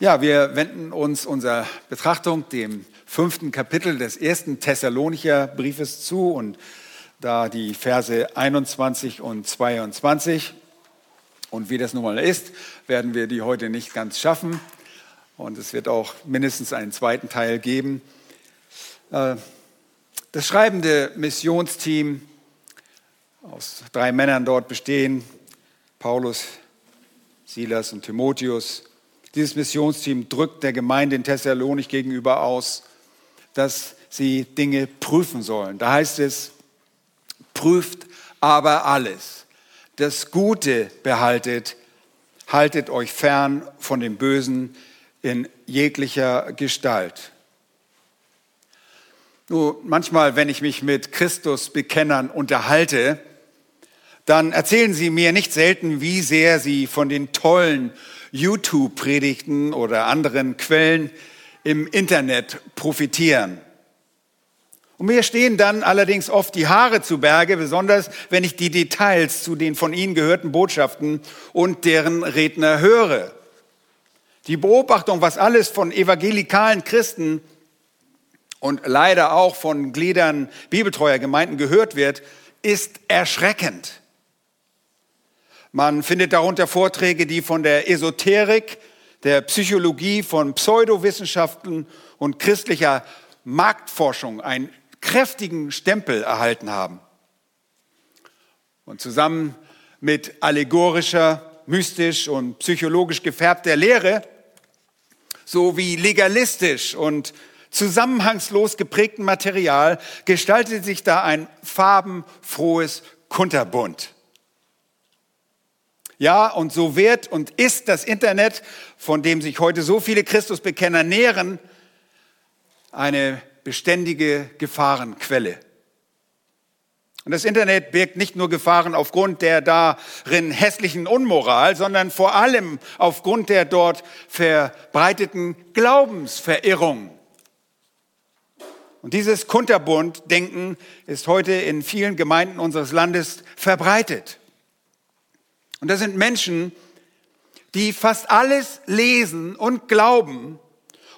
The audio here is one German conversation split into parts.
Ja, wir wenden uns unserer Betrachtung dem fünften Kapitel des ersten Thessalonicher Briefes zu und da die Verse 21 und 22. Und wie das nun mal ist, werden wir die heute nicht ganz schaffen. Und es wird auch mindestens einen zweiten Teil geben. Äh, das schreibende Missionsteam aus drei Männern dort bestehen, Paulus, Silas und Timotheus, dieses Missionsteam drückt der Gemeinde in Thessalonik gegenüber aus, dass sie Dinge prüfen sollen. Da heißt es, prüft aber alles. Das Gute behaltet, haltet euch fern von dem Bösen in jeglicher Gestalt. Nur manchmal, wenn ich mich mit Christusbekennern unterhalte, dann erzählen sie mir nicht selten, wie sehr sie von den tollen YouTube-Predigten oder anderen Quellen im Internet profitieren. Und mir stehen dann allerdings oft die Haare zu Berge, besonders wenn ich die Details zu den von Ihnen gehörten Botschaften und deren Redner höre. Die Beobachtung, was alles von evangelikalen Christen und leider auch von Gliedern bibeltreuer Gemeinden gehört wird, ist erschreckend. Man findet darunter Vorträge, die von der Esoterik, der Psychologie, von Pseudowissenschaften und christlicher Marktforschung einen kräftigen Stempel erhalten haben. Und zusammen mit allegorischer, mystisch und psychologisch gefärbter Lehre sowie legalistisch und zusammenhangslos geprägten Material gestaltet sich da ein farbenfrohes Kunterbunt. Ja, und so wird und ist das Internet, von dem sich heute so viele Christusbekenner nähren, eine beständige Gefahrenquelle. Und das Internet birgt nicht nur Gefahren aufgrund der darin hässlichen Unmoral, sondern vor allem aufgrund der dort verbreiteten Glaubensverirrung. Und dieses Kunterbund-Denken ist heute in vielen Gemeinden unseres Landes verbreitet. Und das sind Menschen, die fast alles lesen und glauben.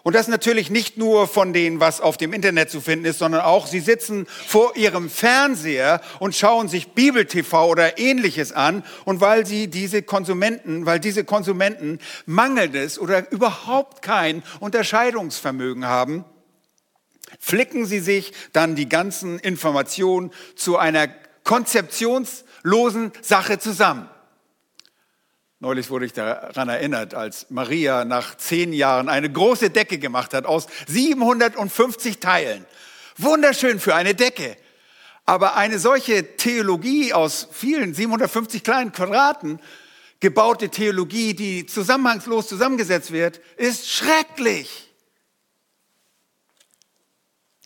Und das natürlich nicht nur von denen, was auf dem Internet zu finden ist, sondern auch, sie sitzen vor ihrem Fernseher und schauen sich Bibel-TV oder ähnliches an. Und weil sie diese Konsumenten, weil diese Konsumenten mangelndes oder überhaupt kein Unterscheidungsvermögen haben, flicken sie sich dann die ganzen Informationen zu einer konzeptionslosen Sache zusammen. Neulich wurde ich daran erinnert, als Maria nach zehn Jahren eine große Decke gemacht hat aus 750 Teilen. Wunderschön für eine Decke. Aber eine solche Theologie aus vielen 750 kleinen Quadraten, gebaute Theologie, die zusammenhangslos zusammengesetzt wird, ist schrecklich.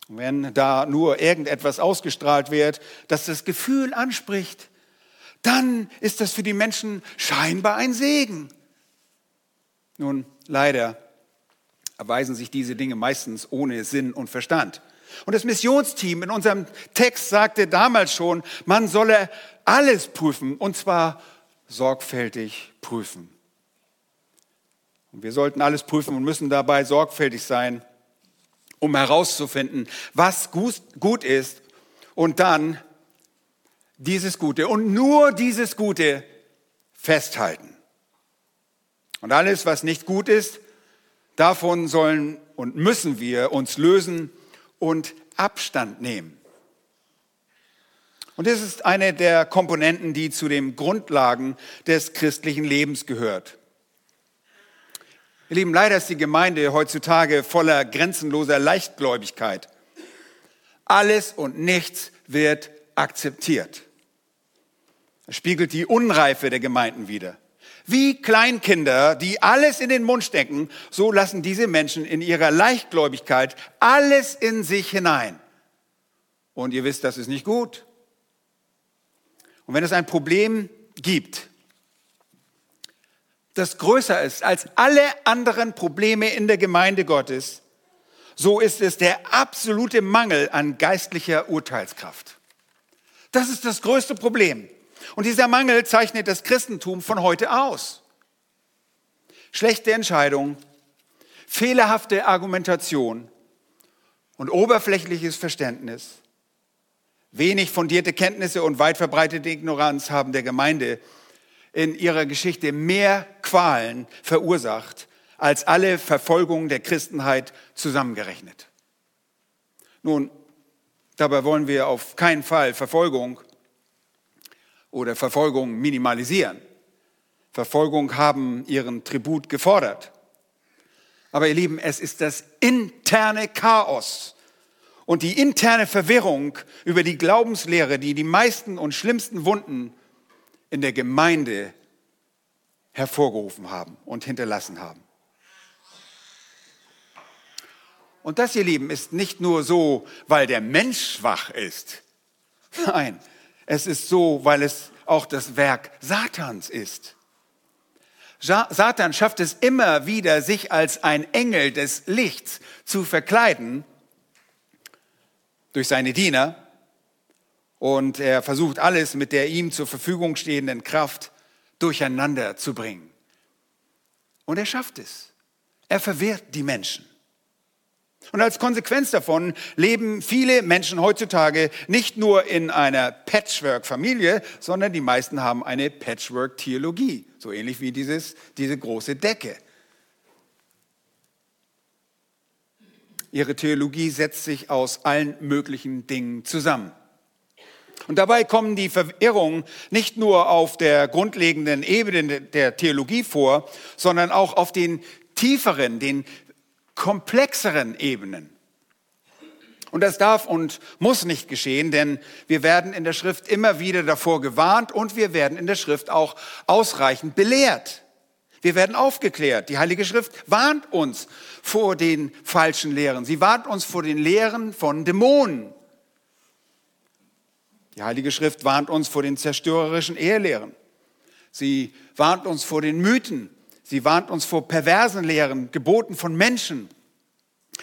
Wenn da nur irgendetwas ausgestrahlt wird, das das Gefühl anspricht, dann ist das für die Menschen scheinbar ein Segen. Nun, leider erweisen sich diese Dinge meistens ohne Sinn und Verstand. Und das Missionsteam in unserem Text sagte damals schon, man solle alles prüfen, und zwar sorgfältig prüfen. Und wir sollten alles prüfen und müssen dabei sorgfältig sein, um herauszufinden, was gut ist und dann dieses Gute und nur dieses Gute festhalten. Und alles, was nicht gut ist, davon sollen und müssen wir uns lösen und Abstand nehmen. Und das ist eine der Komponenten, die zu den Grundlagen des christlichen Lebens gehört. Ihr Lieben, leider ist die Gemeinde heutzutage voller grenzenloser Leichtgläubigkeit. Alles und nichts wird akzeptiert spiegelt die Unreife der Gemeinden wider. Wie Kleinkinder, die alles in den Mund stecken, so lassen diese Menschen in ihrer Leichtgläubigkeit alles in sich hinein. Und ihr wisst, das ist nicht gut. Und wenn es ein Problem gibt, das größer ist als alle anderen Probleme in der Gemeinde Gottes, so ist es der absolute Mangel an geistlicher Urteilskraft. Das ist das größte Problem. Und dieser Mangel zeichnet das Christentum von heute aus. Schlechte Entscheidungen, fehlerhafte Argumentation und oberflächliches Verständnis, wenig fundierte Kenntnisse und weit verbreitete Ignoranz haben der Gemeinde in ihrer Geschichte mehr Qualen verursacht als alle Verfolgungen der Christenheit zusammengerechnet. Nun, dabei wollen wir auf keinen Fall Verfolgung oder Verfolgung minimalisieren. Verfolgung haben ihren Tribut gefordert. Aber ihr Lieben, es ist das interne Chaos und die interne Verwirrung über die Glaubenslehre, die die meisten und schlimmsten Wunden in der Gemeinde hervorgerufen haben und hinterlassen haben. Und das, ihr Lieben, ist nicht nur so, weil der Mensch schwach ist. Nein, es ist so, weil es auch das Werk Satans ist. Satan schafft es immer wieder, sich als ein Engel des Lichts zu verkleiden durch seine Diener. Und er versucht alles mit der ihm zur Verfügung stehenden Kraft durcheinander zu bringen. Und er schafft es. Er verwehrt die Menschen. Und als Konsequenz davon leben viele Menschen heutzutage nicht nur in einer Patchwork-Familie, sondern die meisten haben eine Patchwork-Theologie, so ähnlich wie dieses, diese große Decke. Ihre Theologie setzt sich aus allen möglichen Dingen zusammen. Und dabei kommen die Verirrungen nicht nur auf der grundlegenden Ebene der Theologie vor, sondern auch auf den tieferen, den komplexeren Ebenen. Und das darf und muss nicht geschehen, denn wir werden in der Schrift immer wieder davor gewarnt und wir werden in der Schrift auch ausreichend belehrt. Wir werden aufgeklärt. Die Heilige Schrift warnt uns vor den falschen Lehren. Sie warnt uns vor den Lehren von Dämonen. Die Heilige Schrift warnt uns vor den zerstörerischen Ehelehren. Sie warnt uns vor den Mythen Sie warnt uns vor perversen Lehren, geboten von Menschen.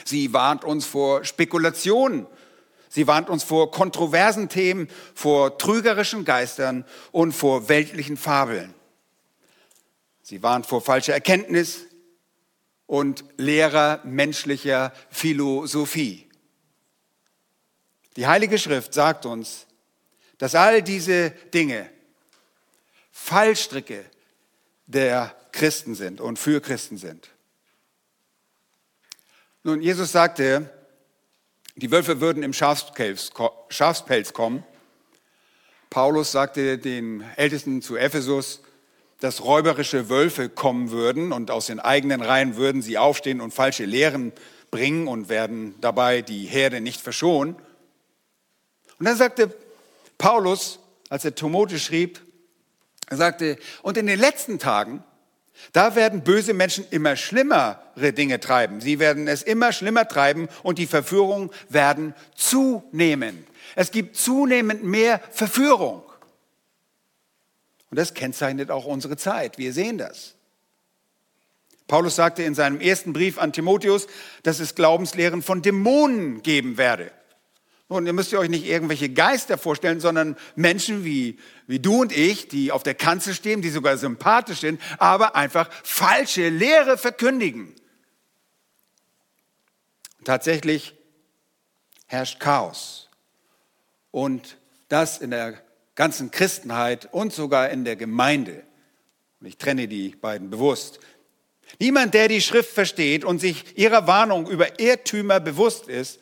Sie warnt uns vor Spekulationen. Sie warnt uns vor kontroversen Themen, vor trügerischen Geistern und vor weltlichen Fabeln. Sie warnt vor falscher Erkenntnis und leerer menschlicher Philosophie. Die Heilige Schrift sagt uns, dass all diese Dinge Fallstricke der Christen sind und für Christen sind. Nun, Jesus sagte, die Wölfe würden im Schafspelz kommen. Paulus sagte den Ältesten zu Ephesus, dass räuberische Wölfe kommen würden und aus den eigenen Reihen würden sie aufstehen und falsche Lehren bringen und werden dabei die Herde nicht verschonen. Und dann sagte Paulus, als er Timotheus schrieb, er sagte, und in den letzten Tagen da werden böse Menschen immer schlimmere Dinge treiben. Sie werden es immer schlimmer treiben und die Verführungen werden zunehmen. Es gibt zunehmend mehr Verführung. Und das kennzeichnet auch unsere Zeit. Wir sehen das. Paulus sagte in seinem ersten Brief an Timotheus, dass es Glaubenslehren von Dämonen geben werde. Und ihr müsst euch nicht irgendwelche Geister vorstellen, sondern Menschen wie, wie du und ich, die auf der Kanzel stehen, die sogar sympathisch sind, aber einfach falsche Lehre verkündigen. Tatsächlich herrscht Chaos. Und das in der ganzen Christenheit und sogar in der Gemeinde. Und ich trenne die beiden bewusst. Niemand, der die Schrift versteht und sich ihrer Warnung über Irrtümer bewusst ist,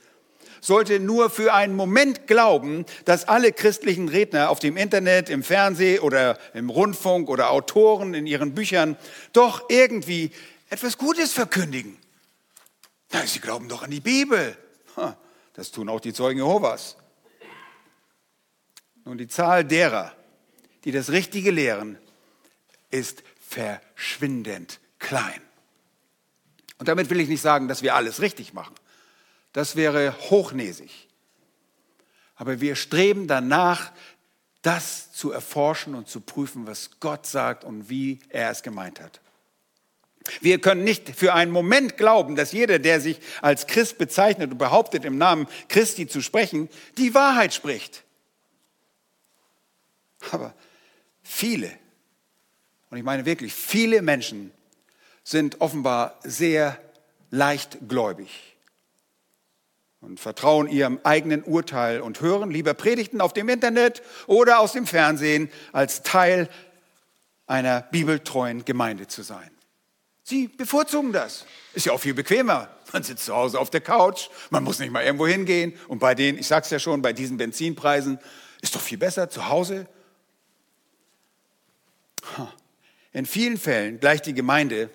sollte nur für einen Moment glauben, dass alle christlichen Redner auf dem Internet, im Fernsehen oder im Rundfunk oder Autoren in ihren Büchern doch irgendwie etwas Gutes verkündigen. Na, sie glauben doch an die Bibel. Das tun auch die Zeugen Jehovas. Nun, die Zahl derer, die das Richtige lehren, ist verschwindend klein. Und damit will ich nicht sagen, dass wir alles richtig machen. Das wäre hochnäsig. Aber wir streben danach, das zu erforschen und zu prüfen, was Gott sagt und wie er es gemeint hat. Wir können nicht für einen Moment glauben, dass jeder, der sich als Christ bezeichnet und behauptet, im Namen Christi zu sprechen, die Wahrheit spricht. Aber viele, und ich meine wirklich viele Menschen, sind offenbar sehr leichtgläubig und vertrauen ihrem eigenen Urteil und hören lieber Predigten auf dem Internet oder aus dem Fernsehen, als Teil einer bibeltreuen Gemeinde zu sein. Sie bevorzugen das. Ist ja auch viel bequemer. Man sitzt zu Hause auf der Couch, man muss nicht mal irgendwo hingehen. Und bei den, ich sag's ja schon, bei diesen Benzinpreisen ist doch viel besser zu Hause. In vielen Fällen gleicht die Gemeinde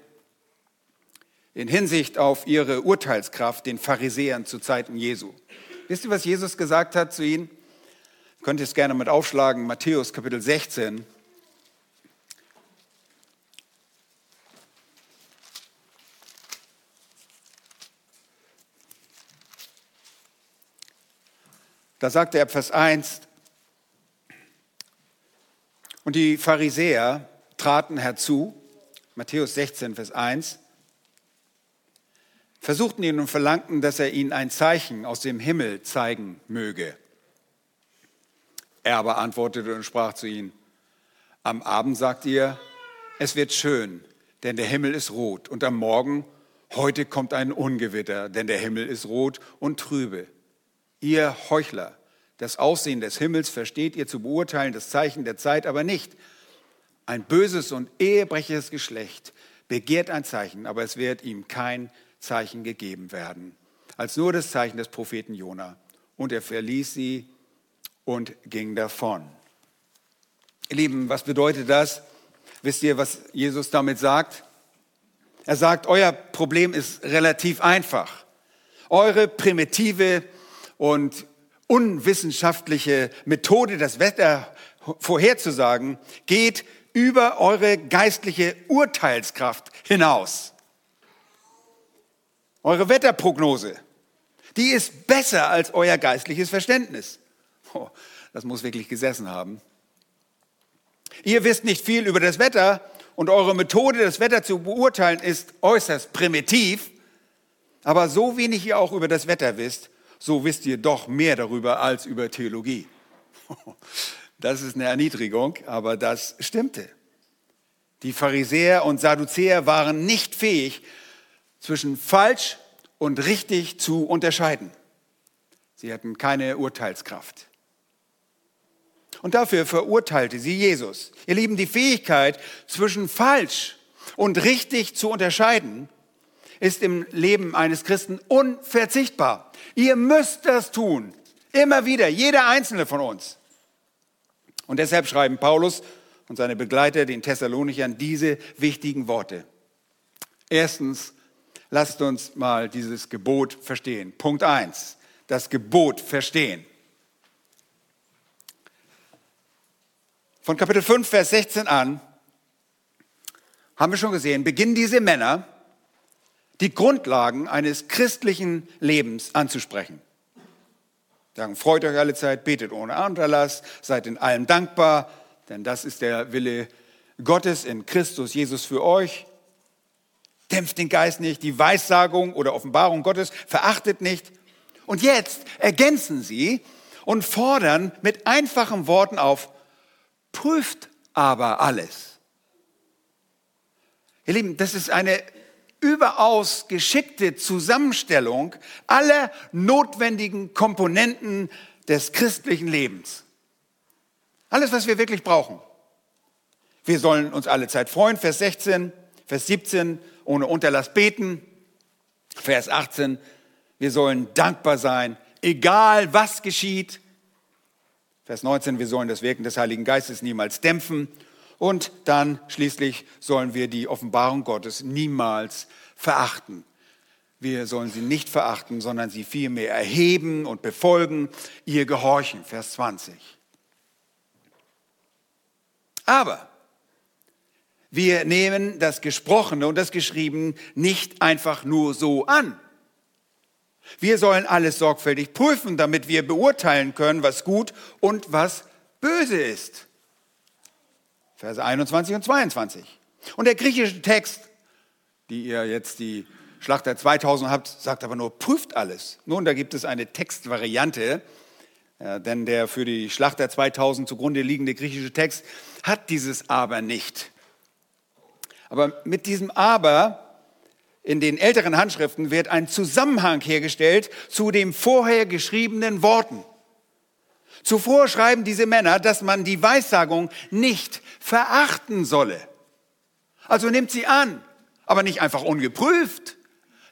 in Hinsicht auf ihre Urteilskraft den Pharisäern zu Zeiten Jesu. Wisst ihr, was Jesus gesagt hat zu ihnen? Könnt ihr es gerne mit aufschlagen, Matthäus Kapitel 16. Da sagte er Vers 1, und die Pharisäer traten herzu, Matthäus 16, Vers 1, versuchten ihn und verlangten, dass er ihnen ein Zeichen aus dem Himmel zeigen möge. Er aber antwortete und sprach zu ihnen, am Abend sagt ihr, es wird schön, denn der Himmel ist rot, und am Morgen, heute kommt ein Ungewitter, denn der Himmel ist rot und trübe. Ihr Heuchler, das Aussehen des Himmels versteht ihr zu beurteilen, das Zeichen der Zeit aber nicht. Ein böses und ehebreches Geschlecht begehrt ein Zeichen, aber es wird ihm kein Zeichen gegeben werden, als nur das Zeichen des Propheten Jona. Und er verließ sie und ging davon. Ihr Lieben, was bedeutet das? Wisst ihr, was Jesus damit sagt? Er sagt, euer Problem ist relativ einfach. Eure primitive und unwissenschaftliche Methode, das Wetter vorherzusagen, geht über eure geistliche Urteilskraft hinaus. Eure Wetterprognose, die ist besser als euer geistliches Verständnis. Oh, das muss wirklich gesessen haben. Ihr wisst nicht viel über das Wetter und eure Methode, das Wetter zu beurteilen, ist äußerst primitiv. Aber so wenig ihr auch über das Wetter wisst, so wisst ihr doch mehr darüber als über Theologie. Das ist eine Erniedrigung, aber das stimmte. Die Pharisäer und Sadduzäer waren nicht fähig, zwischen falsch und richtig zu unterscheiden. Sie hatten keine Urteilskraft. Und dafür verurteilte sie Jesus. Ihr Lieben, die Fähigkeit zwischen falsch und richtig zu unterscheiden, ist im Leben eines Christen unverzichtbar. Ihr müsst das tun. Immer wieder, jeder einzelne von uns. Und deshalb schreiben Paulus und seine Begleiter den Thessalonichern diese wichtigen Worte. Erstens, lasst uns mal dieses Gebot verstehen. Punkt eins: das Gebot verstehen. Von Kapitel 5, Vers 16 an haben wir schon gesehen, beginnen diese Männer, die Grundlagen eines christlichen Lebens anzusprechen. Sagen, freut euch alle Zeit, betet ohne Unterlass, seid in allem dankbar, denn das ist der Wille Gottes in Christus Jesus für euch. Dämpft den Geist nicht, die Weissagung oder Offenbarung Gottes verachtet nicht. Und jetzt ergänzen sie und fordern mit einfachen Worten auf, prüft aber alles. Ihr Lieben, das ist eine überaus geschickte Zusammenstellung aller notwendigen Komponenten des christlichen Lebens. Alles, was wir wirklich brauchen. Wir sollen uns alle Zeit freuen, Vers 16, Vers 17, ohne Unterlass beten, Vers 18, wir sollen dankbar sein, egal was geschieht. Vers 19, wir sollen das Wirken des Heiligen Geistes niemals dämpfen. Und dann schließlich sollen wir die Offenbarung Gottes niemals verachten. Wir sollen sie nicht verachten, sondern sie vielmehr erheben und befolgen, ihr gehorchen. Vers 20. Aber wir nehmen das Gesprochene und das Geschriebene nicht einfach nur so an. Wir sollen alles sorgfältig prüfen, damit wir beurteilen können, was gut und was böse ist. Verse 21 und 22. Und der griechische Text, die ihr jetzt die Schlachter 2000 habt, sagt aber nur, prüft alles. Nun, da gibt es eine Textvariante, ja, denn der für die Schlachter 2000 zugrunde liegende griechische Text hat dieses Aber nicht. Aber mit diesem Aber in den älteren Handschriften wird ein Zusammenhang hergestellt zu den vorher geschriebenen Worten. Zuvor schreiben diese Männer, dass man die Weissagung nicht verachten solle. Also nimmt sie an, aber nicht einfach ungeprüft.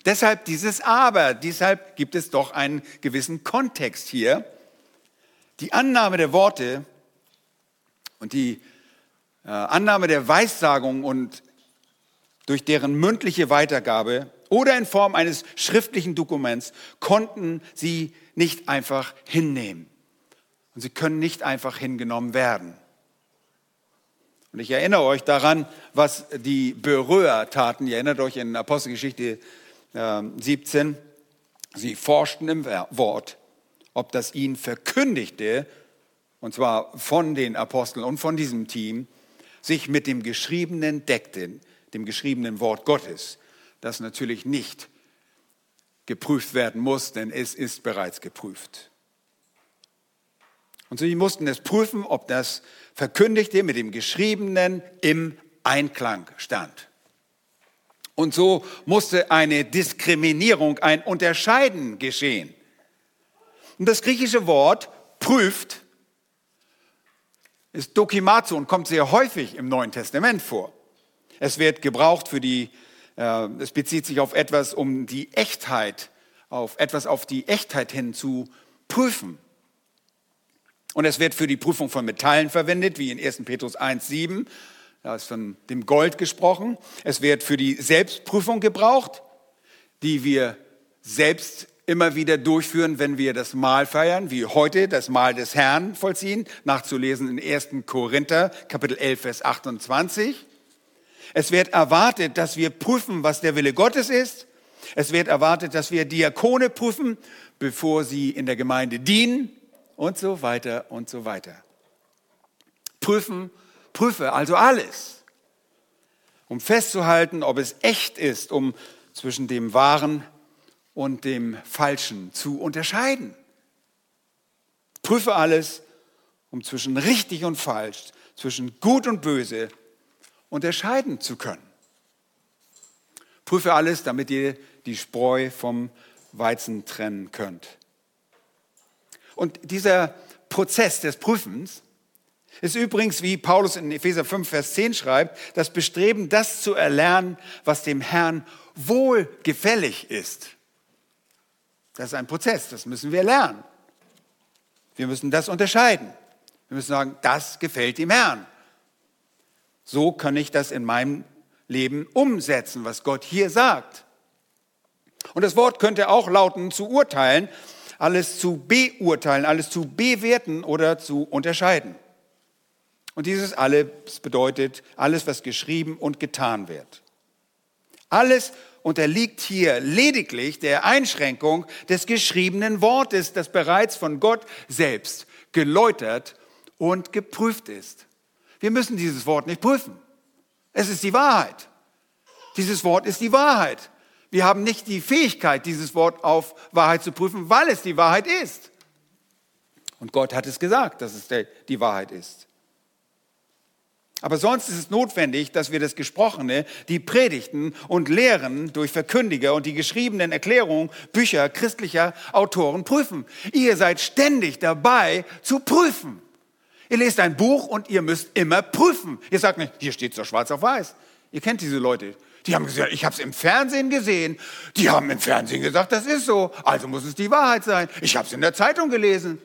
Deshalb dieses Aber, deshalb gibt es doch einen gewissen Kontext hier. Die Annahme der Worte und die äh, Annahme der Weissagung und durch deren mündliche Weitergabe oder in Form eines schriftlichen Dokuments konnten sie nicht einfach hinnehmen. Und sie können nicht einfach hingenommen werden. Und ich erinnere euch daran, was die Beröer taten. Ihr erinnert euch in Apostelgeschichte 17. Äh, sie forschten im Wort, ob das ihnen verkündigte, und zwar von den Aposteln und von diesem Team, sich mit dem Geschriebenen deckten, dem geschriebenen Wort Gottes, das natürlich nicht geprüft werden muss, denn es ist bereits geprüft. Und sie mussten es prüfen, ob das Verkündigte mit dem Geschriebenen im Einklang stand. Und so musste eine Diskriminierung, ein Unterscheiden geschehen. Und das griechische Wort prüft ist dokimazo und kommt sehr häufig im Neuen Testament vor. Es wird gebraucht für die, äh, es bezieht sich auf etwas, um die Echtheit, auf etwas auf die Echtheit hin zu prüfen. Und es wird für die Prüfung von Metallen verwendet, wie in 1. Petrus 1,7. Da ist von dem Gold gesprochen. Es wird für die Selbstprüfung gebraucht, die wir selbst immer wieder durchführen, wenn wir das Mahl feiern, wie heute das Mahl des Herrn vollziehen, nachzulesen in 1. Korinther, Kapitel 11, Vers 28. Es wird erwartet, dass wir prüfen, was der Wille Gottes ist. Es wird erwartet, dass wir Diakone prüfen, bevor sie in der Gemeinde dienen und so weiter und so weiter. Prüfen, prüfe also alles, um festzuhalten, ob es echt ist, um zwischen dem Wahren und dem Falschen zu unterscheiden. Prüfe alles, um zwischen richtig und falsch, zwischen gut und böse unterscheiden zu können. Prüfe alles, damit ihr die Spreu vom Weizen trennen könnt. Und dieser Prozess des Prüfens ist übrigens, wie Paulus in Epheser 5, Vers 10 schreibt, das Bestreben, das zu erlernen, was dem Herrn wohlgefällig ist. Das ist ein Prozess, das müssen wir lernen. Wir müssen das unterscheiden. Wir müssen sagen, das gefällt dem Herrn. So kann ich das in meinem Leben umsetzen, was Gott hier sagt. Und das Wort könnte auch lauten, zu urteilen, alles zu beurteilen, alles zu bewerten oder zu unterscheiden. Und dieses alles bedeutet alles, was geschrieben und getan wird. Alles unterliegt hier lediglich der Einschränkung des geschriebenen Wortes, das bereits von Gott selbst geläutert und geprüft ist. Wir müssen dieses Wort nicht prüfen. Es ist die Wahrheit. Dieses Wort ist die Wahrheit. Wir haben nicht die Fähigkeit, dieses Wort auf Wahrheit zu prüfen, weil es die Wahrheit ist. Und Gott hat es gesagt, dass es die Wahrheit ist. Aber sonst ist es notwendig, dass wir das Gesprochene, die Predigten und Lehren durch Verkündiger und die geschriebenen Erklärungen, Bücher christlicher Autoren prüfen. Ihr seid ständig dabei zu prüfen. Ihr lest ein Buch und ihr müsst immer prüfen. Ihr sagt nicht, hier steht es doch schwarz auf weiß. Ihr kennt diese Leute. Die haben gesagt, ich habe es im Fernsehen gesehen. Die haben im Fernsehen gesagt, das ist so. Also muss es die Wahrheit sein. Ich habe es in der Zeitung gelesen.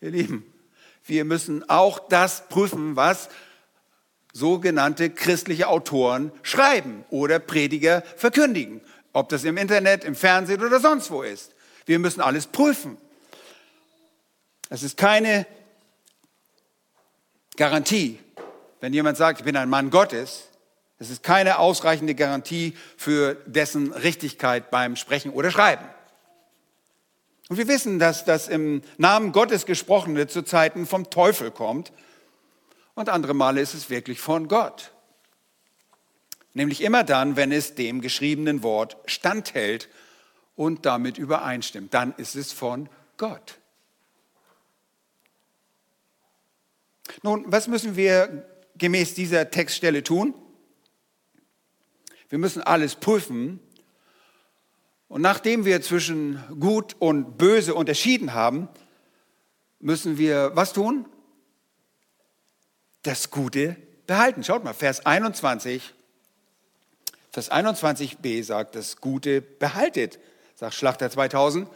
Ihr Lieben, wir müssen auch das prüfen, was sogenannte christliche Autoren schreiben oder Prediger verkündigen. Ob das im Internet, im Fernsehen oder sonst wo ist. Wir müssen alles prüfen. Es ist keine Garantie, wenn jemand sagt, ich bin ein Mann Gottes, es ist keine ausreichende Garantie für dessen Richtigkeit beim Sprechen oder Schreiben. Und wir wissen, dass das im Namen Gottes gesprochene zu Zeiten vom Teufel kommt und andere Male ist es wirklich von Gott. Nämlich immer dann, wenn es dem geschriebenen Wort standhält und damit übereinstimmt. Dann ist es von Gott. Nun, was müssen wir gemäß dieser Textstelle tun? Wir müssen alles prüfen Und nachdem wir zwischen gut und böse unterschieden haben, müssen wir was tun? Das Gute behalten. Schaut mal, Vers 21. Vers 21b sagt, das Gute behaltet, sagt Schlachter 2000.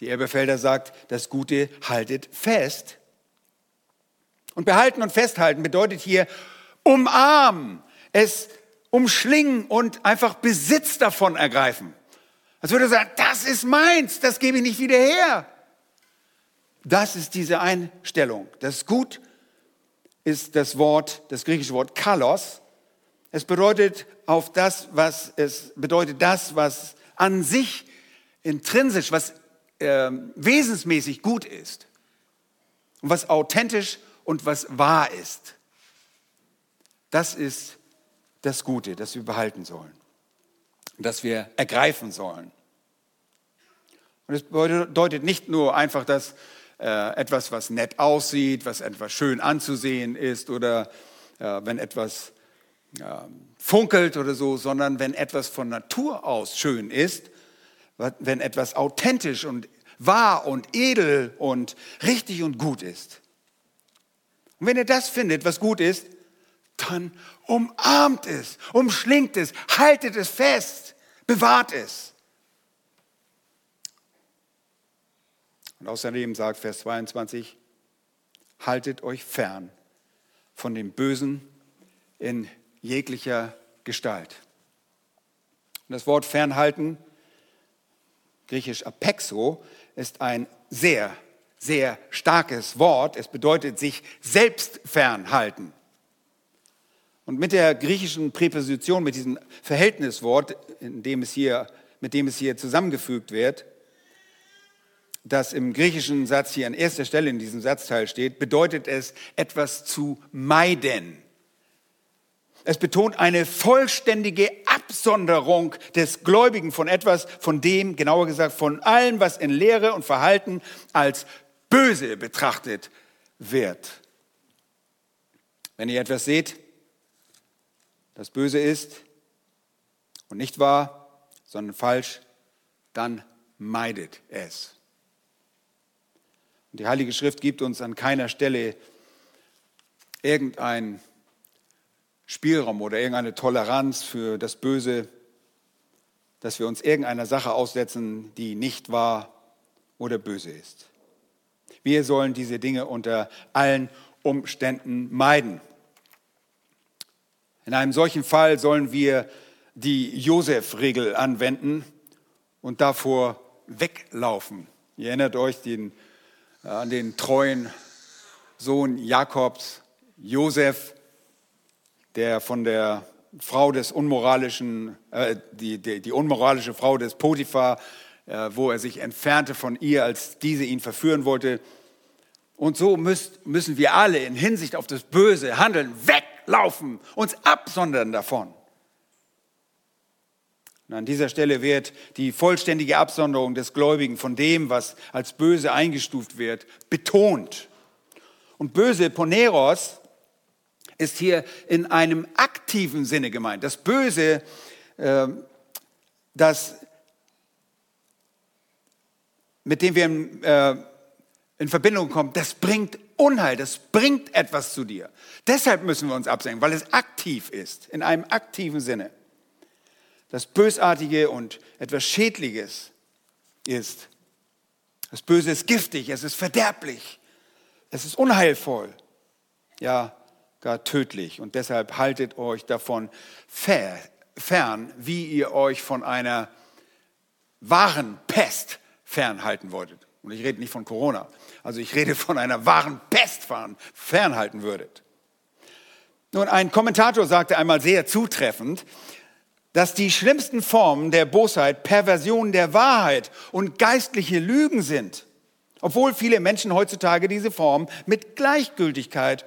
Die Elberfelder sagt, das Gute haltet fest. Und behalten und festhalten bedeutet hier umarmen, es umschlingen und einfach Besitz davon ergreifen. Als würde er sagen, das ist meins, das gebe ich nicht wieder her. Das ist diese Einstellung. Das Gut ist das Wort, das griechische Wort kalos. Es bedeutet auf das, was es bedeutet das, was an sich intrinsisch, was äh, wesensmäßig gut ist und was authentisch und was wahr ist. Das ist das Gute, das wir behalten sollen, das wir ergreifen sollen. Und es bedeutet nicht nur einfach, dass äh, etwas, was nett aussieht, was etwas schön anzusehen ist oder äh, wenn etwas äh, funkelt oder so, sondern wenn etwas von Natur aus schön ist, wenn etwas authentisch und wahr und edel und richtig und gut ist. Und wenn ihr das findet, was gut ist, dann umarmt es, umschlingt es, haltet es fest, bewahrt es. Und außerdem sagt Vers 22, haltet euch fern von dem Bösen in jeglicher Gestalt. Und das Wort fernhalten, griechisch apexo, ist ein sehr, sehr starkes Wort. Es bedeutet sich selbst fernhalten. Und mit der griechischen Präposition, mit diesem Verhältniswort, in dem es hier, mit dem es hier zusammengefügt wird, das im griechischen Satz hier an erster Stelle in diesem Satzteil steht, bedeutet es, etwas zu meiden. Es betont eine vollständige Absonderung des Gläubigen von etwas, von dem, genauer gesagt, von allem, was in Lehre und Verhalten als böse betrachtet wird. Wenn ihr etwas seht, das böse ist und nicht wahr, sondern falsch, dann meidet es. Und die Heilige Schrift gibt uns an keiner Stelle irgendein Spielraum oder irgendeine Toleranz für das Böse, dass wir uns irgendeiner Sache aussetzen, die nicht wahr oder böse ist. Wir sollen diese Dinge unter allen Umständen meiden. In einem solchen Fall sollen wir die Josef-Regel anwenden und davor weglaufen. Ihr erinnert euch den, äh, an den treuen Sohn Jakobs, Josef, der von der Frau des unmoralischen, äh, die, die, die, unmoralische Frau des Potiphar, wo er sich entfernte von ihr, als diese ihn verführen wollte. Und so müsst, müssen wir alle in Hinsicht auf das böse Handeln weg laufen, uns absondern davon. Und an dieser Stelle wird die vollständige Absonderung des Gläubigen von dem, was als böse eingestuft wird, betont. Und böse Poneros ist hier in einem aktiven Sinne gemeint. Das Böse, äh, das, mit dem wir äh, in Verbindung kommen, das bringt Unheil, das bringt etwas zu dir. Deshalb müssen wir uns absenken, weil es aktiv ist, in einem aktiven Sinne. Das Bösartige und etwas Schädliches ist. Das Böse ist giftig, es ist verderblich, es ist unheilvoll, ja, gar tödlich. Und deshalb haltet euch davon fern, wie ihr euch von einer wahren Pest fernhalten wolltet. Und ich rede nicht von Corona. Also ich rede von einer wahren Pest fernhalten würdet. Nun, ein Kommentator sagte einmal sehr zutreffend, dass die schlimmsten Formen der Bosheit Perversionen der Wahrheit und geistliche Lügen sind, obwohl viele Menschen heutzutage diese Form mit Gleichgültigkeit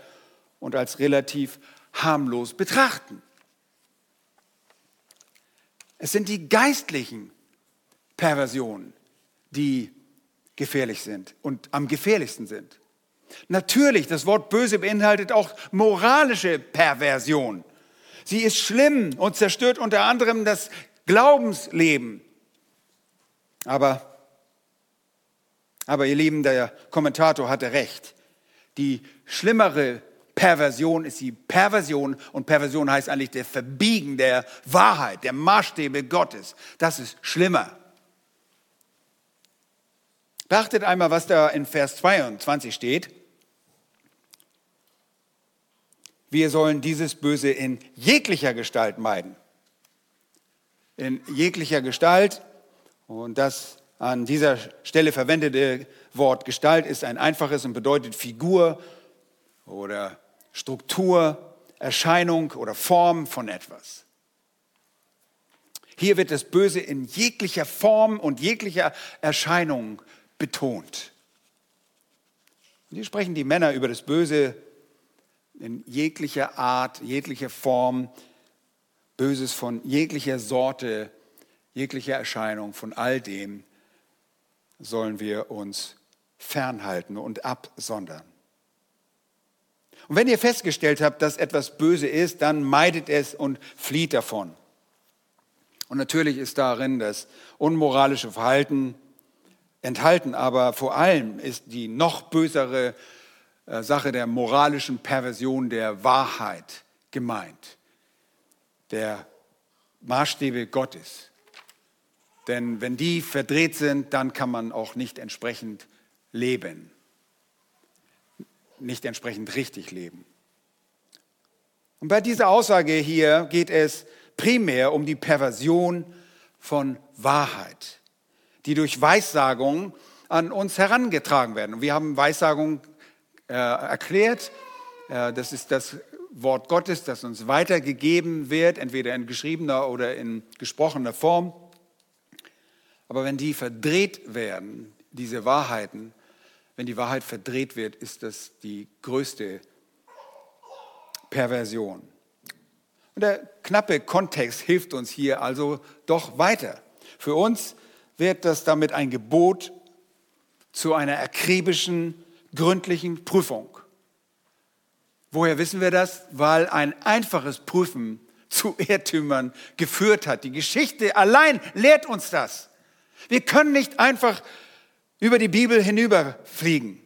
und als relativ harmlos betrachten. Es sind die geistlichen Perversionen, die gefährlich sind und am gefährlichsten sind. Natürlich, das Wort böse beinhaltet auch moralische Perversion. Sie ist schlimm und zerstört unter anderem das Glaubensleben. Aber, aber ihr Lieben, der Kommentator hatte recht. Die schlimmere Perversion ist die Perversion und Perversion heißt eigentlich der Verbiegen der Wahrheit, der Maßstäbe Gottes. Das ist schlimmer. Beachtet einmal, was da in Vers 22 steht. Wir sollen dieses Böse in jeglicher Gestalt meiden. In jeglicher Gestalt. Und das an dieser Stelle verwendete Wort Gestalt ist ein einfaches und bedeutet Figur oder Struktur, Erscheinung oder Form von etwas. Hier wird das Böse in jeglicher Form und jeglicher Erscheinung betont. hier sprechen die Männer über das Böse in jeglicher Art, jeglicher Form, Böses von jeglicher Sorte, jeglicher Erscheinung, von all dem sollen wir uns fernhalten und absondern. Und wenn ihr festgestellt habt, dass etwas böse ist, dann meidet es und flieht davon. Und natürlich ist darin das unmoralische Verhalten enthalten, aber vor allem ist die noch bösere äh, Sache der moralischen Perversion der Wahrheit gemeint, der Maßstäbe Gottes. Denn wenn die verdreht sind, dann kann man auch nicht entsprechend leben, nicht entsprechend richtig leben. Und bei dieser Aussage hier geht es primär um die Perversion von Wahrheit, die durch Weissagung an uns herangetragen werden. Wir haben Weissagung äh, erklärt. Äh, das ist das Wort Gottes, das uns weitergegeben wird, entweder in geschriebener oder in gesprochener Form. Aber wenn die verdreht werden, diese Wahrheiten, wenn die Wahrheit verdreht wird, ist das die größte Perversion. Und der knappe Kontext hilft uns hier also doch weiter. Für uns wird das damit ein Gebot zu einer akribischen gründlichen Prüfung. Woher wissen wir das? Weil ein einfaches Prüfen zu Irrtümern geführt hat. Die Geschichte allein lehrt uns das. Wir können nicht einfach über die Bibel hinüberfliegen.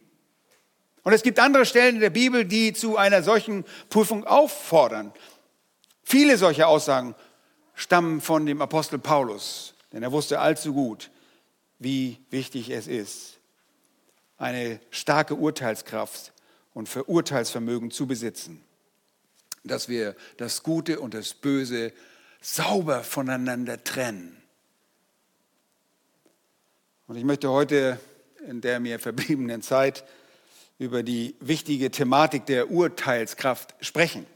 Und es gibt andere Stellen in der Bibel, die zu einer solchen Prüfung auffordern. Viele solcher Aussagen stammen von dem Apostel Paulus, denn er wusste allzu gut, wie wichtig es ist, eine starke Urteilskraft und Verurteilsvermögen zu besitzen, dass wir das Gute und das Böse sauber voneinander trennen. Und ich möchte heute in der mir verbliebenen Zeit über die wichtige Thematik der Urteilskraft sprechen.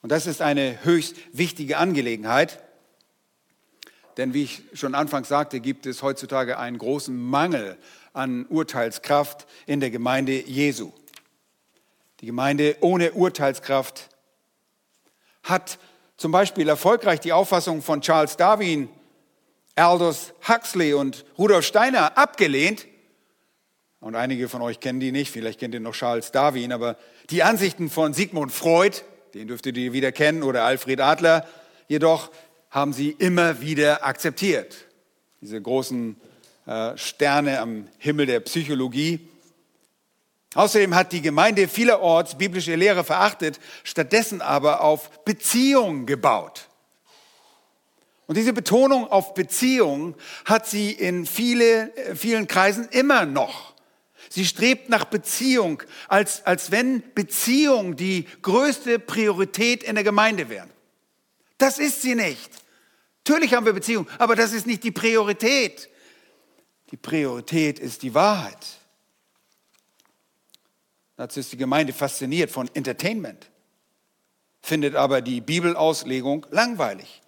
Und das ist eine höchst wichtige Angelegenheit, denn wie ich schon anfangs sagte, gibt es heutzutage einen großen Mangel an Urteilskraft in der Gemeinde Jesu. Die Gemeinde ohne Urteilskraft hat zum Beispiel erfolgreich die Auffassung von Charles Darwin, Aldous Huxley und Rudolf Steiner abgelehnt. Und einige von euch kennen die nicht, vielleicht kennt ihr noch Charles Darwin, aber die Ansichten von Sigmund Freud, den dürftet ihr wieder kennen, oder Alfred Adler, jedoch haben sie immer wieder akzeptiert. Diese großen äh, Sterne am Himmel der Psychologie. Außerdem hat die Gemeinde vielerorts biblische Lehre verachtet, stattdessen aber auf Beziehung gebaut. Und diese Betonung auf Beziehung hat sie in viele, äh, vielen Kreisen immer noch. Sie strebt nach Beziehung, als, als wenn Beziehung die größte Priorität in der Gemeinde wäre. Das ist sie nicht. Natürlich haben wir Beziehung, aber das ist nicht die Priorität. Die Priorität ist die Wahrheit. Dazu ist die Gemeinde fasziniert von Entertainment, findet aber die Bibelauslegung langweilig.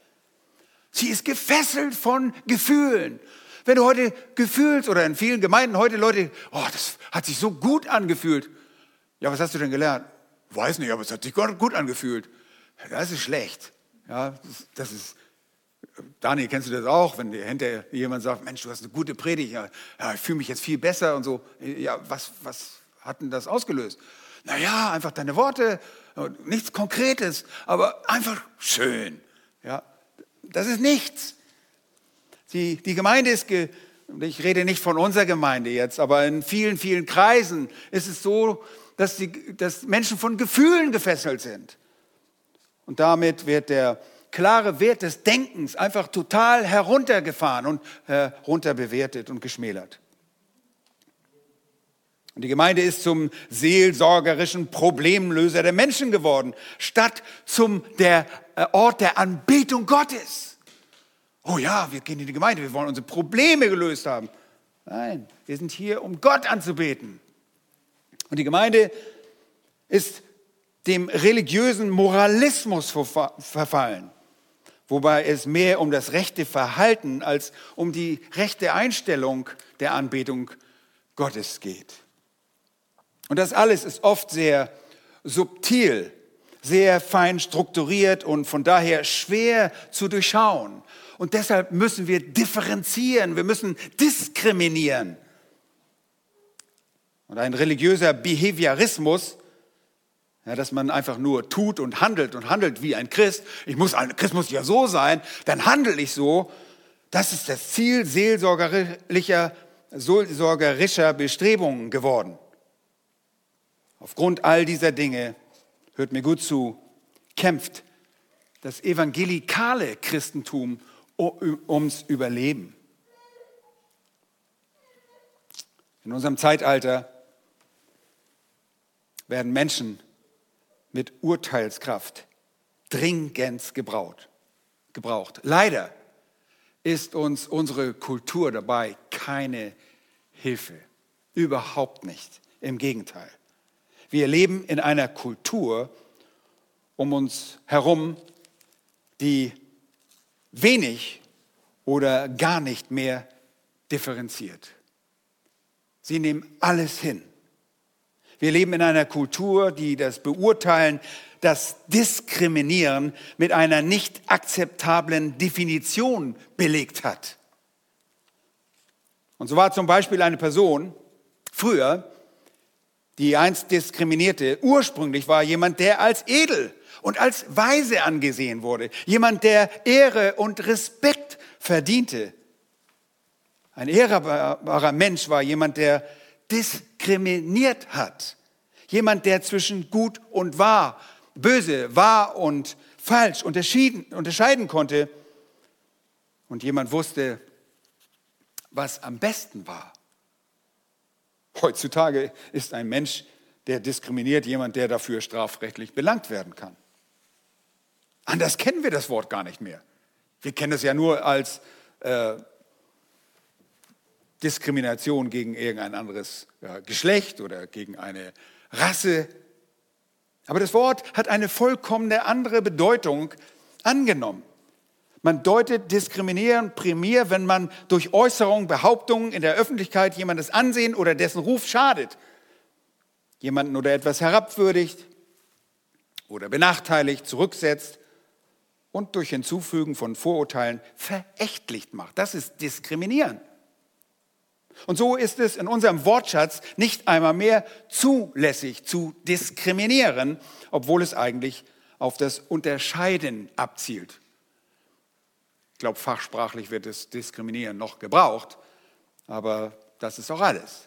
Sie ist gefesselt von Gefühlen. Wenn du heute gefühlst oder in vielen Gemeinden heute Leute, oh, das hat sich so gut angefühlt. Ja, was hast du denn gelernt? Weiß nicht, aber es hat sich gut angefühlt. Das ist schlecht. Ja, das ist Daniel, kennst du das auch, wenn dir hinterher jemand sagt, Mensch, du hast eine gute Predigt, ja, ich fühle mich jetzt viel besser und so. Ja, was, was hat denn das ausgelöst? Naja, einfach deine Worte, nichts Konkretes, aber einfach schön. Ja, das ist nichts. Die, die Gemeinde ist, ge, ich rede nicht von unserer Gemeinde jetzt, aber in vielen, vielen Kreisen ist es so, dass, die, dass Menschen von Gefühlen gefesselt sind. Und damit wird der klare Wert des Denkens einfach total heruntergefahren und herunterbewertet und geschmälert. Und die Gemeinde ist zum seelsorgerischen Problemlöser der Menschen geworden, statt zum der äh, Ort der Anbetung Gottes. Oh ja, wir gehen in die Gemeinde, wir wollen unsere Probleme gelöst haben. Nein, wir sind hier, um Gott anzubeten. Und die Gemeinde ist dem religiösen Moralismus verfallen, wobei es mehr um das rechte Verhalten als um die rechte Einstellung der Anbetung Gottes geht. Und das alles ist oft sehr subtil, sehr fein strukturiert und von daher schwer zu durchschauen. Und deshalb müssen wir differenzieren, wir müssen diskriminieren. Und ein religiöser Behaviorismus, ja, dass man einfach nur tut und handelt und handelt wie ein Christ, ich muss, ein Christ muss ja so sein, dann handle ich so, das ist das Ziel seelsorgerlicher, seelsorgerischer Bestrebungen geworden. Aufgrund all dieser Dinge, hört mir gut zu, kämpft das evangelikale Christentum ums Überleben. In unserem Zeitalter werden Menschen mit Urteilskraft dringend gebraucht. gebraucht. Leider ist uns unsere Kultur dabei keine Hilfe. Überhaupt nicht. Im Gegenteil. Wir leben in einer Kultur um uns herum, die wenig oder gar nicht mehr differenziert. Sie nehmen alles hin. Wir leben in einer Kultur, die das Beurteilen, das Diskriminieren mit einer nicht akzeptablen Definition belegt hat. Und so war zum Beispiel eine Person früher die einst diskriminierte, ursprünglich war jemand, der als edel und als weise angesehen wurde, jemand, der Ehre und Respekt verdiente. Ein ehrbarer Mensch war jemand, der diskriminiert hat, jemand, der zwischen gut und wahr, böse, wahr und falsch unterscheiden konnte und jemand wusste, was am besten war. Heutzutage ist ein Mensch, der diskriminiert, jemand, der dafür strafrechtlich belangt werden kann. Anders kennen wir das Wort gar nicht mehr. Wir kennen es ja nur als äh, Diskrimination gegen irgendein anderes Geschlecht oder gegen eine Rasse. Aber das Wort hat eine vollkommene andere Bedeutung angenommen. Man deutet Diskriminieren primär, wenn man durch Äußerungen, Behauptungen in der Öffentlichkeit jemandes Ansehen oder dessen Ruf schadet, jemanden oder etwas herabwürdigt oder benachteiligt, zurücksetzt und durch Hinzufügen von Vorurteilen verächtlich macht. Das ist Diskriminieren. Und so ist es in unserem Wortschatz nicht einmal mehr zulässig zu diskriminieren, obwohl es eigentlich auf das Unterscheiden abzielt glaube, fachsprachlich wird es diskriminieren noch gebraucht, aber das ist auch alles.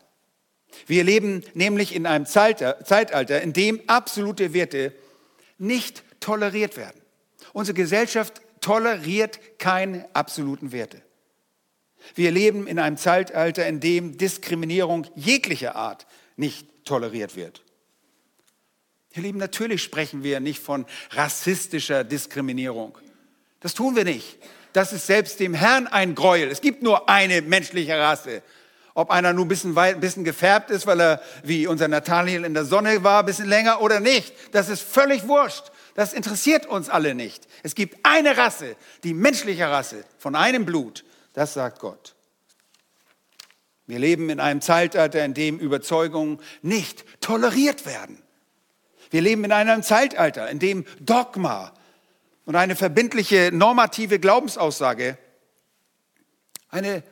Wir leben nämlich in einem Zeitalter, in dem absolute Werte nicht toleriert werden. Unsere Gesellschaft toleriert keine absoluten Werte. Wir leben in einem Zeitalter, in dem Diskriminierung jeglicher Art nicht toleriert wird. Ihr Lieben, natürlich sprechen wir nicht von rassistischer Diskriminierung. Das tun wir nicht das ist selbst dem Herrn ein Gräuel. Es gibt nur eine menschliche Rasse. Ob einer nur ein bisschen, ein bisschen gefärbt ist, weil er wie unser Nathaniel in der Sonne war, ein bisschen länger oder nicht, das ist völlig wurscht. Das interessiert uns alle nicht. Es gibt eine Rasse, die menschliche Rasse von einem Blut. Das sagt Gott. Wir leben in einem Zeitalter, in dem Überzeugungen nicht toleriert werden. Wir leben in einem Zeitalter, in dem Dogma und eine verbindliche normative Glaubensaussage, eine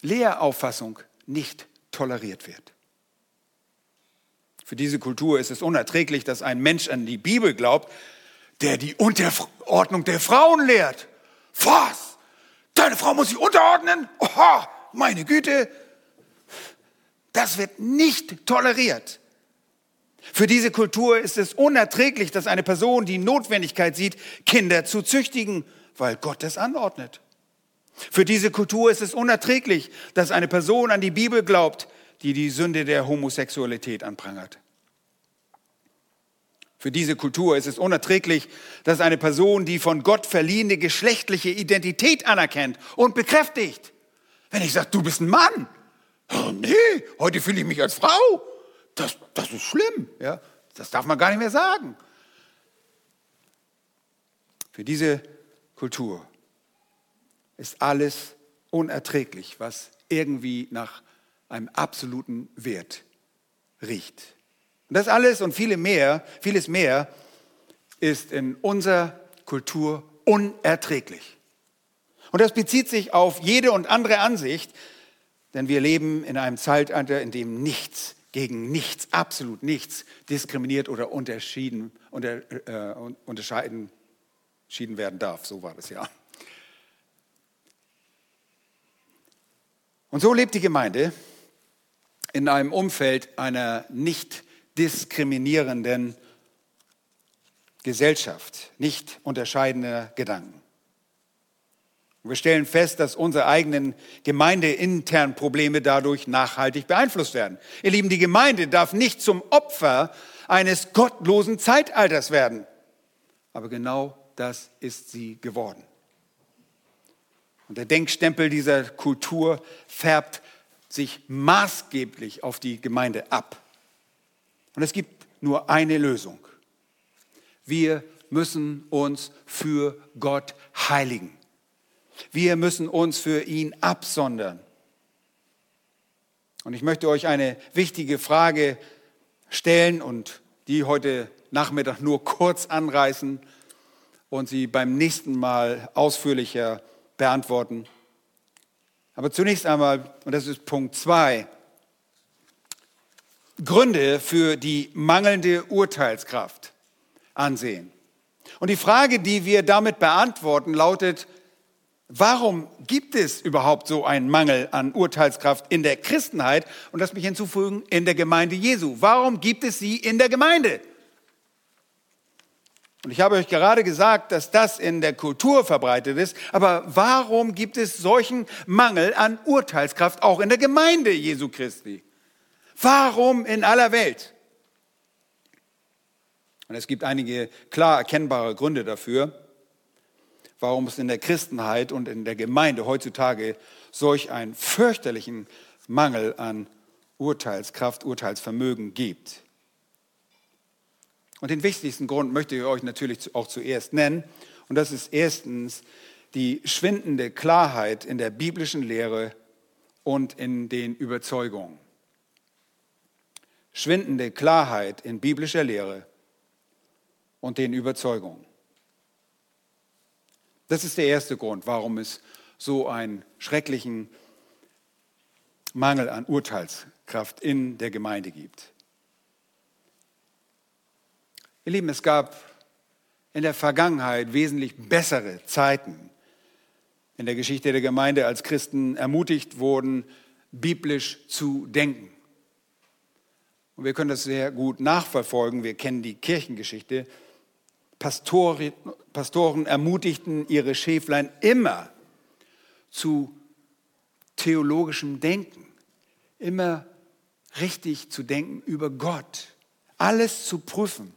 Lehrauffassung nicht toleriert wird. Für diese Kultur ist es unerträglich, dass ein Mensch an die Bibel glaubt, der die Unterordnung der Frauen lehrt. Was? Seine Frau muss sich unterordnen. Oha, meine Güte. Das wird nicht toleriert. Für diese Kultur ist es unerträglich, dass eine Person die Notwendigkeit sieht, Kinder zu züchtigen, weil Gott es anordnet. Für diese Kultur ist es unerträglich, dass eine Person an die Bibel glaubt, die die Sünde der Homosexualität anprangert. Für diese Kultur ist es unerträglich, dass eine Person die von Gott verliehene geschlechtliche Identität anerkennt und bekräftigt. Wenn ich sage, du bist ein Mann, oh nee, heute fühle ich mich als Frau, das, das ist schlimm. Ja? Das darf man gar nicht mehr sagen. Für diese Kultur ist alles unerträglich, was irgendwie nach einem absoluten Wert riecht. Und das alles und viele mehr, vieles mehr ist in unserer Kultur unerträglich. Und das bezieht sich auf jede und andere Ansicht, denn wir leben in einem Zeitalter, in dem nichts gegen nichts, absolut nichts diskriminiert oder unterschieden, unter, äh, unterscheiden entschieden werden darf. So war das ja. Und so lebt die Gemeinde in einem Umfeld einer nicht diskriminierenden Gesellschaft, nicht unterscheidender Gedanken. Wir stellen fest, dass unsere eigenen gemeindeinternen Probleme dadurch nachhaltig beeinflusst werden. Ihr Lieben, die Gemeinde darf nicht zum Opfer eines gottlosen Zeitalters werden. Aber genau das ist sie geworden. Und der Denkstempel dieser Kultur färbt sich maßgeblich auf die Gemeinde ab. Und es gibt nur eine Lösung. Wir müssen uns für Gott heiligen. Wir müssen uns für ihn absondern. Und ich möchte euch eine wichtige Frage stellen und die heute Nachmittag nur kurz anreißen und sie beim nächsten Mal ausführlicher beantworten. Aber zunächst einmal, und das ist Punkt zwei, Gründe für die mangelnde Urteilskraft ansehen. Und die Frage, die wir damit beantworten, lautet, warum gibt es überhaupt so einen Mangel an Urteilskraft in der Christenheit? Und lass mich hinzufügen, in der Gemeinde Jesu. Warum gibt es sie in der Gemeinde? Und ich habe euch gerade gesagt, dass das in der Kultur verbreitet ist. Aber warum gibt es solchen Mangel an Urteilskraft auch in der Gemeinde Jesu Christi? Warum in aller Welt? Und es gibt einige klar erkennbare Gründe dafür, warum es in der Christenheit und in der Gemeinde heutzutage solch einen fürchterlichen Mangel an Urteilskraft, Urteilsvermögen gibt. Und den wichtigsten Grund möchte ich euch natürlich auch zuerst nennen. Und das ist erstens die schwindende Klarheit in der biblischen Lehre und in den Überzeugungen. Schwindende Klarheit in biblischer Lehre und den Überzeugungen. Das ist der erste Grund, warum es so einen schrecklichen Mangel an Urteilskraft in der Gemeinde gibt. Ihr Lieben, es gab in der Vergangenheit wesentlich bessere Zeiten in der Geschichte der Gemeinde, als Christen ermutigt wurden, biblisch zu denken. Und wir können das sehr gut nachverfolgen. Wir kennen die Kirchengeschichte. Pastoren, Pastoren ermutigten ihre Schäflein immer zu theologischem Denken, immer richtig zu denken über Gott, alles zu prüfen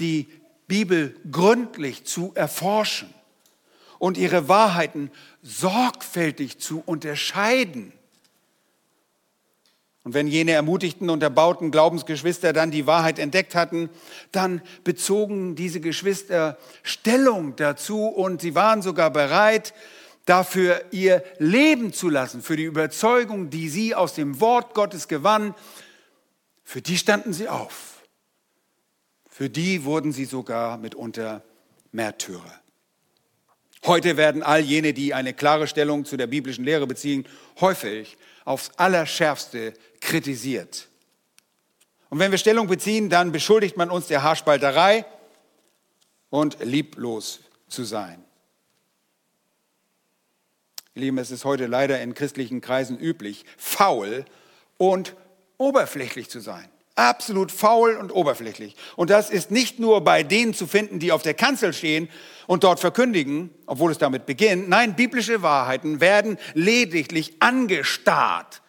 die Bibel gründlich zu erforschen und ihre Wahrheiten sorgfältig zu unterscheiden. Und wenn jene ermutigten und erbauten Glaubensgeschwister dann die Wahrheit entdeckt hatten, dann bezogen diese Geschwister Stellung dazu und sie waren sogar bereit, dafür ihr Leben zu lassen, für die Überzeugung, die sie aus dem Wort Gottes gewannen. Für die standen sie auf. Für die wurden sie sogar mitunter Märtyrer. Heute werden all jene, die eine klare Stellung zu der biblischen Lehre beziehen, häufig aufs Allerschärfste kritisiert. Und wenn wir Stellung beziehen, dann beschuldigt man uns der Haarspalterei und lieblos zu sein. Lieben, es ist heute leider in christlichen Kreisen üblich, faul und oberflächlich zu sein. Absolut faul und oberflächlich. Und das ist nicht nur bei denen zu finden, die auf der Kanzel stehen und dort verkündigen, obwohl es damit beginnt. Nein, biblische Wahrheiten werden lediglich angestarrt,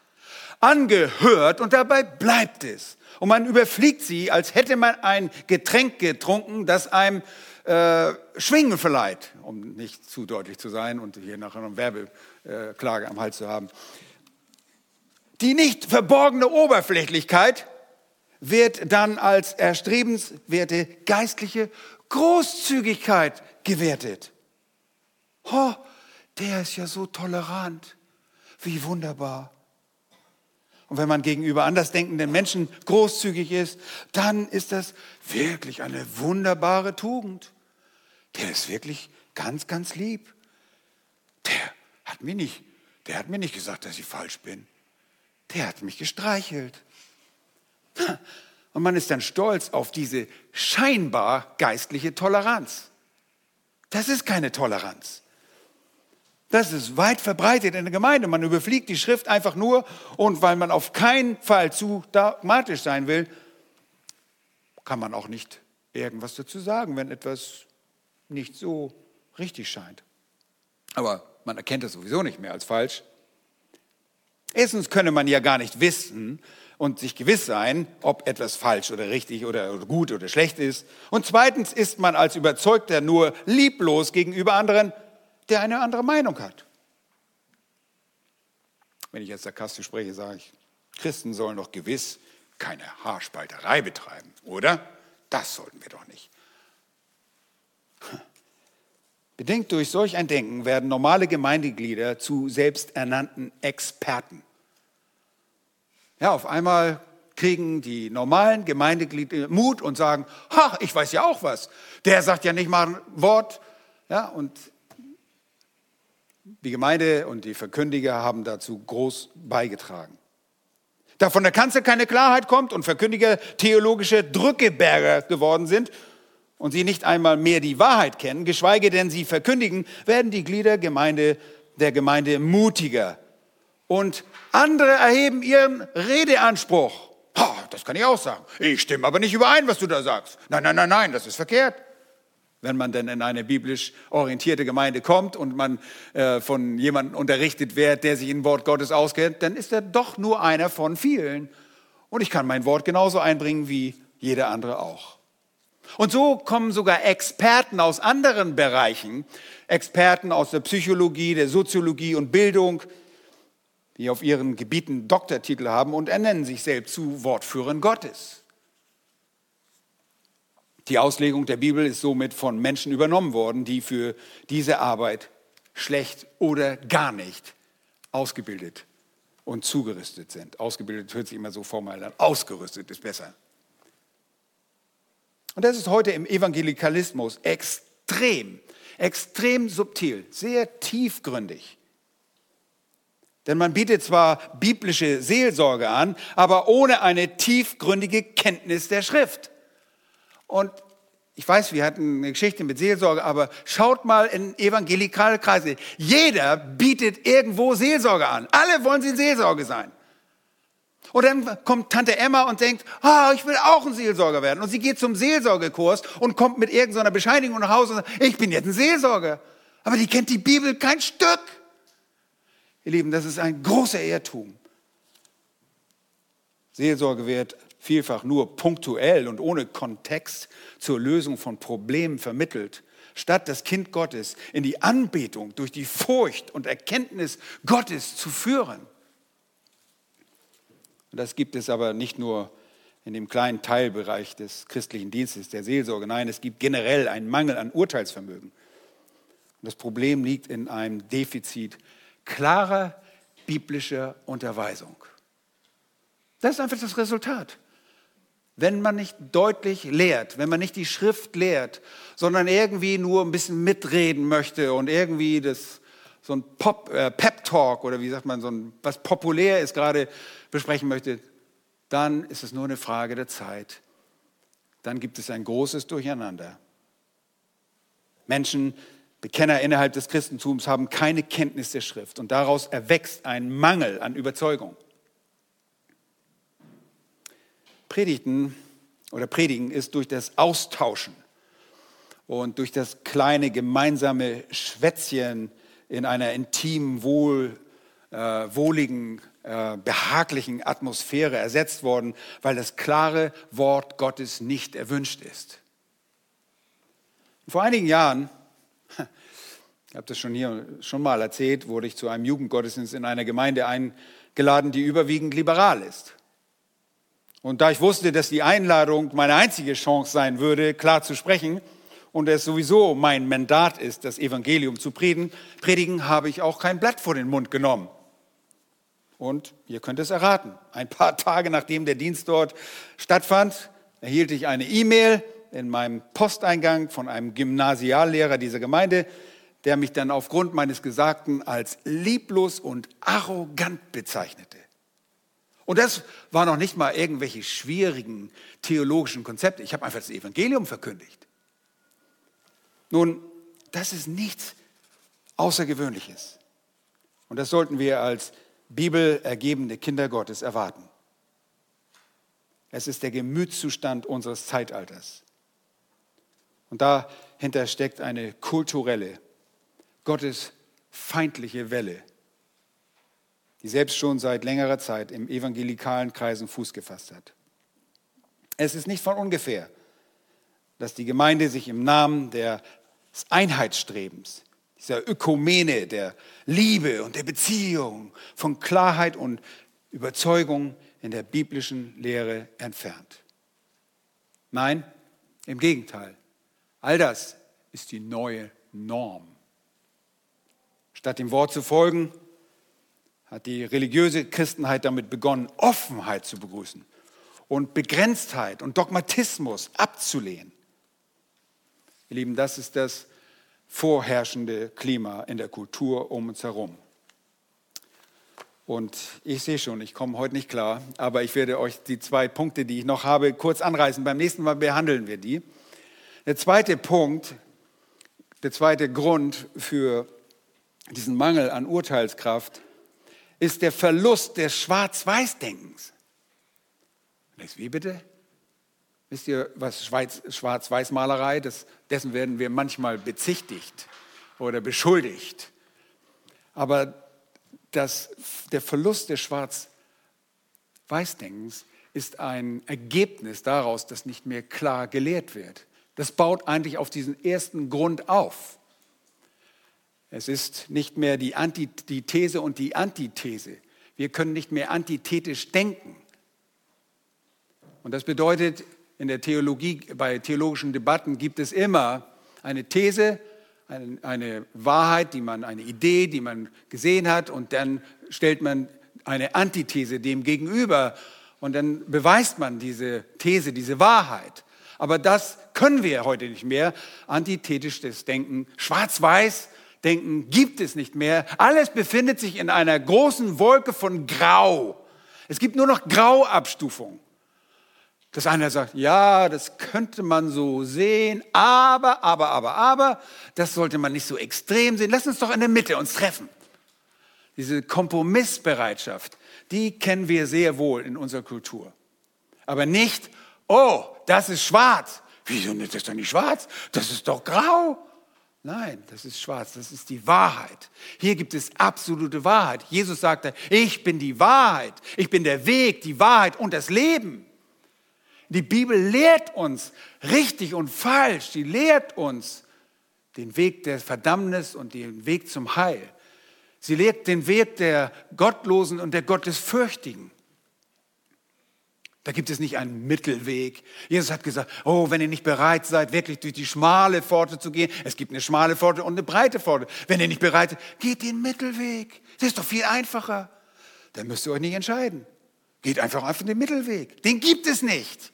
angehört und dabei bleibt es. Und man überfliegt sie, als hätte man ein Getränk getrunken, das einem äh, Schwingen verleiht, um nicht zu deutlich zu sein und hier nachher eine Werbeklage am Hals zu haben. Die nicht verborgene Oberflächlichkeit wird dann als erstrebenswerte geistliche Großzügigkeit gewertet. Oh, der ist ja so tolerant. Wie wunderbar. Und wenn man gegenüber andersdenkenden Menschen großzügig ist, dann ist das wirklich eine wunderbare Tugend. Der ist wirklich ganz, ganz lieb. Der hat mir nicht, der hat mir nicht gesagt, dass ich falsch bin. Der hat mich gestreichelt. Und man ist dann stolz auf diese scheinbar geistliche Toleranz. Das ist keine Toleranz. Das ist weit verbreitet in der Gemeinde. Man überfliegt die Schrift einfach nur und weil man auf keinen Fall zu dogmatisch sein will, kann man auch nicht irgendwas dazu sagen, wenn etwas nicht so richtig scheint. Aber man erkennt es sowieso nicht mehr als falsch. Erstens könne man ja gar nicht wissen und sich gewiss sein, ob etwas falsch oder richtig oder gut oder schlecht ist. Und zweitens ist man als Überzeugter nur lieblos gegenüber anderen, der eine andere Meinung hat. Wenn ich jetzt sarkastisch spreche, sage ich, Christen sollen doch gewiss keine Haarspalterei betreiben, oder? Das sollten wir doch nicht. Bedingt durch solch ein Denken werden normale Gemeindeglieder zu selbsternannten Experten. Ja, auf einmal kriegen die normalen Gemeindeglieder Mut und sagen, ha, ich weiß ja auch was. Der sagt ja nicht mal ein Wort. Ja, und die Gemeinde und die Verkündiger haben dazu groß beigetragen. Da von der Kanzel keine Klarheit kommt und Verkündiger theologische Drückeberger geworden sind und sie nicht einmal mehr die Wahrheit kennen, geschweige denn sie verkündigen, werden die Glieder Gemeinde, der Gemeinde mutiger. Und andere erheben ihren Redeanspruch. Ha, das kann ich auch sagen. Ich stimme aber nicht überein, was du da sagst. Nein, nein, nein, nein, das ist verkehrt wenn man denn in eine biblisch orientierte Gemeinde kommt und man äh, von jemandem unterrichtet wird, der sich in Wort Gottes auskennt, dann ist er doch nur einer von vielen. Und ich kann mein Wort genauso einbringen wie jeder andere auch. Und so kommen sogar Experten aus anderen Bereichen, Experten aus der Psychologie, der Soziologie und Bildung, die auf ihren Gebieten Doktortitel haben und ernennen sich selbst zu Wortführern Gottes. Die Auslegung der Bibel ist somit von Menschen übernommen worden, die für diese Arbeit schlecht oder gar nicht ausgebildet und zugerüstet sind. Ausgebildet hört sich immer so formal an. Ausgerüstet ist besser. Und das ist heute im Evangelikalismus extrem, extrem subtil, sehr tiefgründig. Denn man bietet zwar biblische Seelsorge an, aber ohne eine tiefgründige Kenntnis der Schrift. Und ich weiß, wir hatten eine Geschichte mit Seelsorge, aber schaut mal in evangelikale Kreise. Jeder bietet irgendwo Seelsorge an. Alle wollen sie in Seelsorge sein. Und dann kommt Tante Emma und denkt, ah, ich will auch ein Seelsorger werden. Und sie geht zum Seelsorgekurs und kommt mit irgendeiner Bescheinigung nach Hause und sagt, ich bin jetzt ein Seelsorger. Aber die kennt die Bibel kein Stück. Ihr Lieben, das ist ein großer Irrtum. Seelsorge wird vielfach nur punktuell und ohne Kontext zur Lösung von Problemen vermittelt, statt das Kind Gottes in die Anbetung durch die Furcht und Erkenntnis Gottes zu führen. Das gibt es aber nicht nur in dem kleinen Teilbereich des christlichen Dienstes, der Seelsorge. Nein, es gibt generell einen Mangel an Urteilsvermögen. Und das Problem liegt in einem Defizit klarer biblischer Unterweisung. Das ist einfach das Resultat wenn man nicht deutlich lehrt, wenn man nicht die Schrift lehrt, sondern irgendwie nur ein bisschen mitreden möchte und irgendwie das, so ein Pop, äh, Pep-Talk oder wie sagt man, so ein, was populär ist, gerade besprechen möchte, dann ist es nur eine Frage der Zeit. Dann gibt es ein großes Durcheinander. Menschen, Bekenner innerhalb des Christentums haben keine Kenntnis der Schrift und daraus erwächst ein Mangel an Überzeugung. Predigten oder Predigen ist durch das Austauschen und durch das kleine gemeinsame Schwätzchen in einer intimen, wohl, äh, wohligen, äh, behaglichen Atmosphäre ersetzt worden, weil das klare Wort Gottes nicht erwünscht ist. Vor einigen Jahren ich habe das schon hier schon mal erzählt, wurde ich zu einem Jugendgottesdienst in einer Gemeinde eingeladen, die überwiegend liberal ist. Und da ich wusste, dass die Einladung meine einzige Chance sein würde, klar zu sprechen, und es sowieso mein Mandat ist, das Evangelium zu predigen, predigen, habe ich auch kein Blatt vor den Mund genommen. Und ihr könnt es erraten. Ein paar Tage nachdem der Dienst dort stattfand, erhielt ich eine E-Mail in meinem Posteingang von einem Gymnasiallehrer dieser Gemeinde, der mich dann aufgrund meines Gesagten als lieblos und arrogant bezeichnete. Und das war noch nicht mal irgendwelche schwierigen theologischen Konzepte. Ich habe einfach das Evangelium verkündigt. Nun, das ist nichts Außergewöhnliches. Und das sollten wir als bibelergebende Kinder Gottes erwarten. Es ist der Gemütszustand unseres Zeitalters. Und dahinter steckt eine kulturelle Gottes feindliche Welle, die selbst schon seit längerer Zeit im evangelikalen Kreisen Fuß gefasst hat. Es ist nicht von ungefähr, dass die Gemeinde sich im Namen des Einheitsstrebens, dieser Ökumene, der Liebe und der Beziehung, von Klarheit und Überzeugung in der biblischen Lehre entfernt. Nein, im Gegenteil. All das ist die neue Norm. Statt dem Wort zu folgen, hat die religiöse Christenheit damit begonnen, Offenheit zu begrüßen und Begrenztheit und Dogmatismus abzulehnen. Ihr Lieben, das ist das vorherrschende Klima in der Kultur um uns herum. Und ich sehe schon, ich komme heute nicht klar, aber ich werde euch die zwei Punkte, die ich noch habe, kurz anreißen. Beim nächsten Mal behandeln wir die. Der zweite Punkt, der zweite Grund für diesen Mangel an Urteilskraft, ist der Verlust des Schwarz-Weiß-Denkens. Wie bitte? Wisst ihr, was Schwarz-Weiß-Malerei, dessen werden wir manchmal bezichtigt oder beschuldigt. Aber das, der Verlust des Schwarz-Weiß-Denkens ist ein Ergebnis daraus, dass nicht mehr klar gelehrt wird. Das baut eigentlich auf diesen ersten Grund auf. Es ist nicht mehr die, Anti, die These und die Antithese. Wir können nicht mehr antithetisch denken. Und das bedeutet, in der Theologie, bei theologischen Debatten gibt es immer eine These, eine, eine, Wahrheit, die man, eine Idee, die man gesehen hat, und dann stellt man eine Antithese dem gegenüber und dann beweist man diese These, diese Wahrheit. Aber das können wir heute nicht mehr. Antithetisches Denken, schwarz-weiß, denken, gibt es nicht mehr. Alles befindet sich in einer großen Wolke von Grau. Es gibt nur noch Grauabstufung. Dass einer sagt, ja, das könnte man so sehen, aber, aber, aber, aber, das sollte man nicht so extrem sehen. Lass uns doch in der Mitte uns treffen. Diese Kompromissbereitschaft, die kennen wir sehr wohl in unserer Kultur. Aber nicht, oh, das ist schwarz. Wieso ist das doch nicht schwarz? Das ist doch grau. Nein, das ist schwarz, das ist die Wahrheit. Hier gibt es absolute Wahrheit. Jesus sagte, ich bin die Wahrheit, ich bin der Weg, die Wahrheit und das Leben. Die Bibel lehrt uns richtig und falsch, sie lehrt uns den Weg der Verdammnis und den Weg zum Heil. Sie lehrt den Weg der Gottlosen und der Gottesfürchtigen. Da gibt es nicht einen Mittelweg. Jesus hat gesagt, oh, wenn ihr nicht bereit seid, wirklich durch die schmale Pforte zu gehen, es gibt eine schmale Pforte und eine breite Pforte. Wenn ihr nicht bereit seid, geht den Mittelweg. Das ist doch viel einfacher. Dann müsst ihr euch nicht entscheiden. Geht einfach auf den Mittelweg. Den gibt es nicht.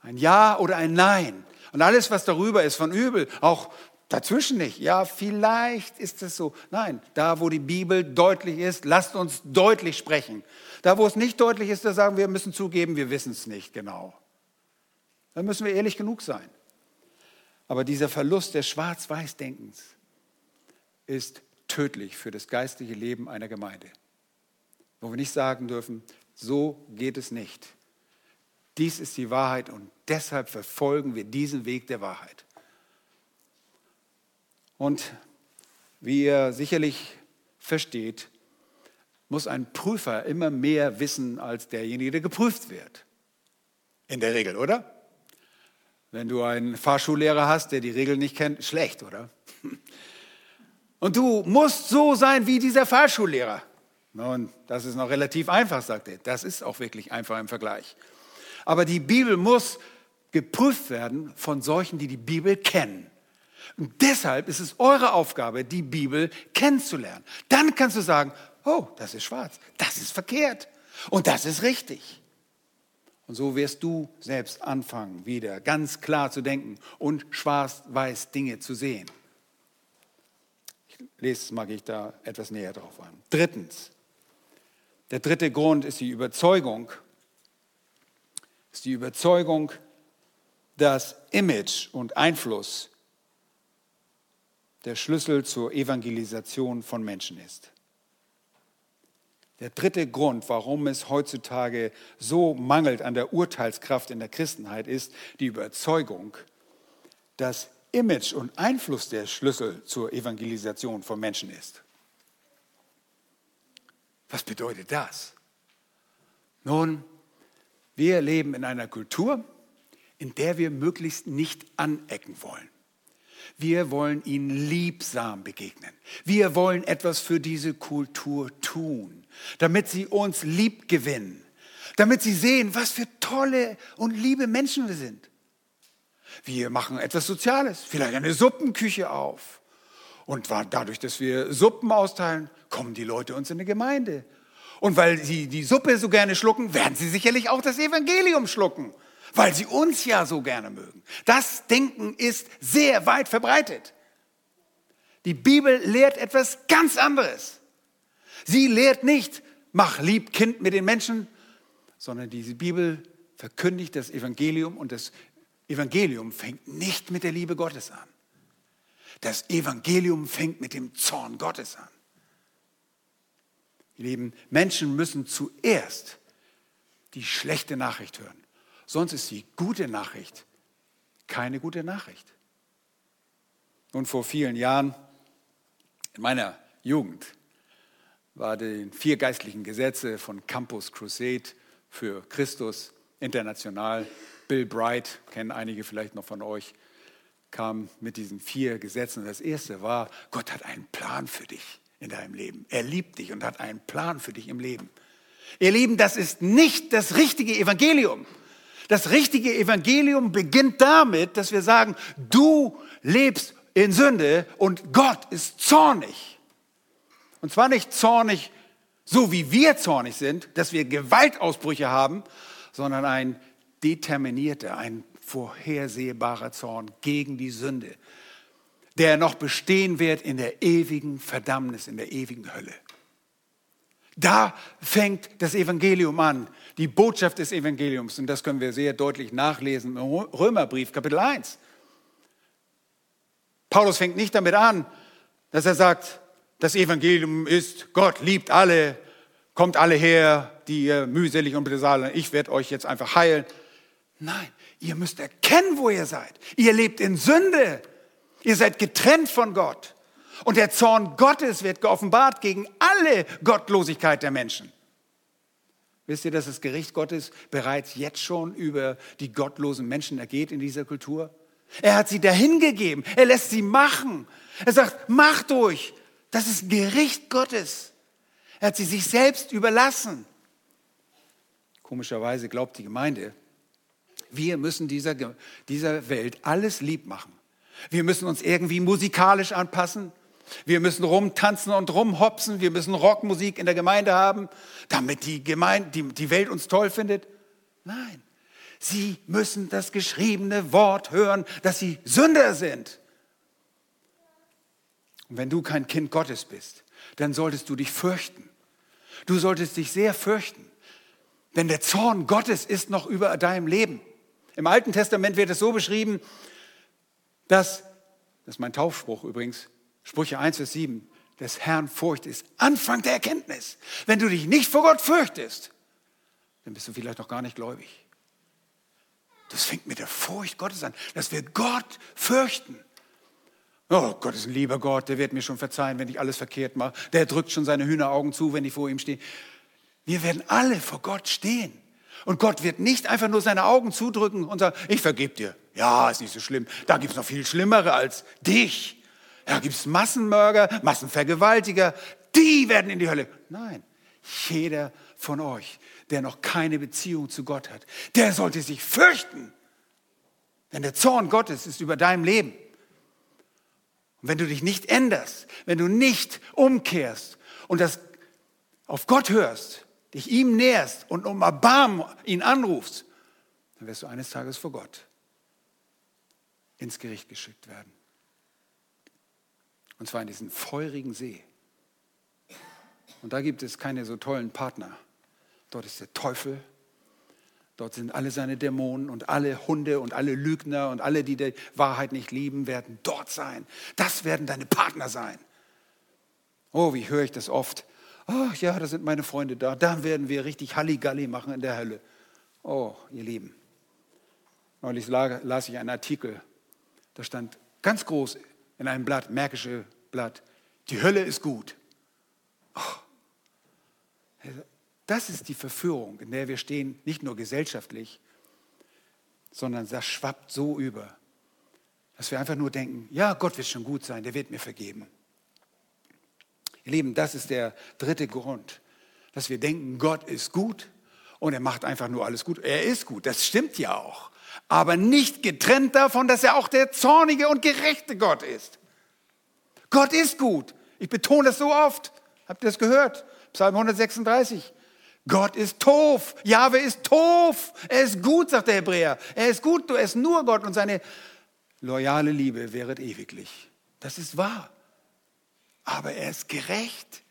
Ein Ja oder ein Nein. Und alles, was darüber ist von übel, auch dazwischen nicht. Ja, vielleicht ist es so. Nein, da, wo die Bibel deutlich ist, lasst uns deutlich sprechen. Da, wo es nicht deutlich ist, da sagen wir, wir müssen zugeben, wir wissen es nicht genau. Da müssen wir ehrlich genug sein. Aber dieser Verlust des Schwarz-Weiß-Denkens ist tödlich für das geistliche Leben einer Gemeinde. Wo wir nicht sagen dürfen, so geht es nicht. Dies ist die Wahrheit und deshalb verfolgen wir diesen Weg der Wahrheit. Und wie ihr sicherlich versteht, muss ein Prüfer immer mehr wissen als derjenige, der geprüft wird. In der Regel, oder? Wenn du einen Fahrschullehrer hast, der die Regeln nicht kennt, schlecht, oder? Und du musst so sein wie dieser Fahrschullehrer. Nun, das ist noch relativ einfach, sagt er. Das ist auch wirklich einfach im Vergleich. Aber die Bibel muss geprüft werden von solchen, die die Bibel kennen. Und deshalb ist es eure Aufgabe, die Bibel kennenzulernen. Dann kannst du sagen, oh, das ist schwarz, das ist verkehrt und das ist richtig. Und so wirst du selbst anfangen, wieder ganz klar zu denken und schwarz-weiß Dinge zu sehen. Lese, mag ich da etwas näher drauf an. Drittens, der dritte Grund ist die Überzeugung, ist die Überzeugung, dass Image und Einfluss der Schlüssel zur Evangelisation von Menschen ist. Der dritte Grund, warum es heutzutage so mangelt an der Urteilskraft in der Christenheit, ist die Überzeugung, dass Image und Einfluss der Schlüssel zur Evangelisation von Menschen ist. Was bedeutet das? Nun, wir leben in einer Kultur, in der wir möglichst nicht anecken wollen. Wir wollen ihnen liebsam begegnen. Wir wollen etwas für diese Kultur tun, damit sie uns lieb gewinnen, damit sie sehen, was für tolle und liebe Menschen wir sind. Wir machen etwas Soziales, vielleicht eine Suppenküche auf. Und dadurch, dass wir Suppen austeilen, kommen die Leute uns in die Gemeinde. Und weil sie die Suppe so gerne schlucken, werden sie sicherlich auch das Evangelium schlucken weil sie uns ja so gerne mögen. Das Denken ist sehr weit verbreitet. Die Bibel lehrt etwas ganz anderes. Sie lehrt nicht, mach lieb Kind mit den Menschen, sondern diese Bibel verkündigt das Evangelium und das Evangelium fängt nicht mit der Liebe Gottes an. Das Evangelium fängt mit dem Zorn Gottes an. Ihr Lieben, Menschen müssen zuerst die schlechte Nachricht hören. Sonst ist die gute Nachricht keine gute Nachricht. Nun, vor vielen Jahren, in meiner Jugend, war die vier geistlichen Gesetze von Campus Crusade für Christus international. Bill Bright, kennen einige vielleicht noch von euch, kam mit diesen vier Gesetzen. Das erste war, Gott hat einen Plan für dich in deinem Leben. Er liebt dich und hat einen Plan für dich im Leben. Ihr Lieben, das ist nicht das richtige Evangelium. Das richtige Evangelium beginnt damit, dass wir sagen, du lebst in Sünde und Gott ist zornig. Und zwar nicht zornig, so wie wir zornig sind, dass wir Gewaltausbrüche haben, sondern ein determinierter, ein vorhersehbarer Zorn gegen die Sünde, der noch bestehen wird in der ewigen Verdammnis, in der ewigen Hölle. Da fängt das Evangelium an, die Botschaft des Evangeliums. Und das können wir sehr deutlich nachlesen im Römerbrief, Kapitel 1. Paulus fängt nicht damit an, dass er sagt, das Evangelium ist, Gott liebt alle, kommt alle her, die ihr mühselig und besagen, ich werde euch jetzt einfach heilen. Nein, ihr müsst erkennen, wo ihr seid. Ihr lebt in Sünde. Ihr seid getrennt von Gott. Und der Zorn Gottes wird geoffenbart gegen alle Gottlosigkeit der Menschen. Wisst ihr, dass das Gericht Gottes bereits jetzt schon über die gottlosen Menschen ergeht in dieser Kultur? Er hat sie dahingegeben. Er lässt sie machen. Er sagt, macht durch. Das ist Gericht Gottes. Er hat sie sich selbst überlassen. Komischerweise glaubt die Gemeinde, wir müssen dieser, dieser Welt alles lieb machen. Wir müssen uns irgendwie musikalisch anpassen. Wir müssen rumtanzen und rumhopsen. Wir müssen Rockmusik in der Gemeinde haben, damit die, Gemeinde, die, die Welt uns toll findet. Nein, sie müssen das geschriebene Wort hören, dass sie Sünder sind. Und wenn du kein Kind Gottes bist, dann solltest du dich fürchten. Du solltest dich sehr fürchten. Denn der Zorn Gottes ist noch über deinem Leben. Im Alten Testament wird es so beschrieben, Das, das ist mein Taufspruch übrigens, Sprüche 1, Vers 7, des Herrn Furcht ist Anfang der Erkenntnis. Wenn du dich nicht vor Gott fürchtest, dann bist du vielleicht noch gar nicht gläubig. Das fängt mit der Furcht Gottes an, dass wir Gott fürchten. Oh, Gott ist ein lieber Gott, der wird mir schon verzeihen, wenn ich alles verkehrt mache. Der drückt schon seine Hühneraugen zu, wenn ich vor ihm stehe. Wir werden alle vor Gott stehen. Und Gott wird nicht einfach nur seine Augen zudrücken und sagen, ich vergebe dir. Ja, ist nicht so schlimm. Da gibt es noch viel Schlimmere als dich. Da gibt es Massenmörder, Massenvergewaltiger. Die werden in die Hölle. Nein, jeder von euch, der noch keine Beziehung zu Gott hat, der sollte sich fürchten. Denn der Zorn Gottes ist über deinem Leben. Und wenn du dich nicht änderst, wenn du nicht umkehrst und das auf Gott hörst, dich ihm näherst und um Erbarmen ihn anrufst, dann wirst du eines Tages vor Gott ins Gericht geschickt werden. Und zwar in diesen feurigen See. Und da gibt es keine so tollen Partner. Dort ist der Teufel. Dort sind alle seine Dämonen und alle Hunde und alle Lügner und alle, die die Wahrheit nicht lieben, werden dort sein. Das werden deine Partner sein. Oh, wie höre ich das oft. Ach ja, da sind meine Freunde da. Da werden wir richtig Halligalli machen in der Hölle. Oh, ihr Lieben. Neulich las ich einen Artikel. Da stand ganz groß in einem Blatt, Märkische Blatt, die Hölle ist gut. Oh, das ist die Verführung, in der wir stehen, nicht nur gesellschaftlich, sondern das schwappt so über, dass wir einfach nur denken, ja, Gott wird schon gut sein, der wird mir vergeben. Ihr Lieben, das ist der dritte Grund, dass wir denken, Gott ist gut und er macht einfach nur alles gut. Er ist gut, das stimmt ja auch, aber nicht getrennt davon, dass er auch der zornige und gerechte Gott ist. Gott ist gut. Ich betone das so oft. Habt ihr das gehört? Psalm 136. Gott ist Tof. Jahwe ist Tof. Er ist gut, sagt der Hebräer. Er ist gut, du ist nur Gott und seine loyale Liebe wäret ewiglich. Das ist wahr. Aber er ist gerecht.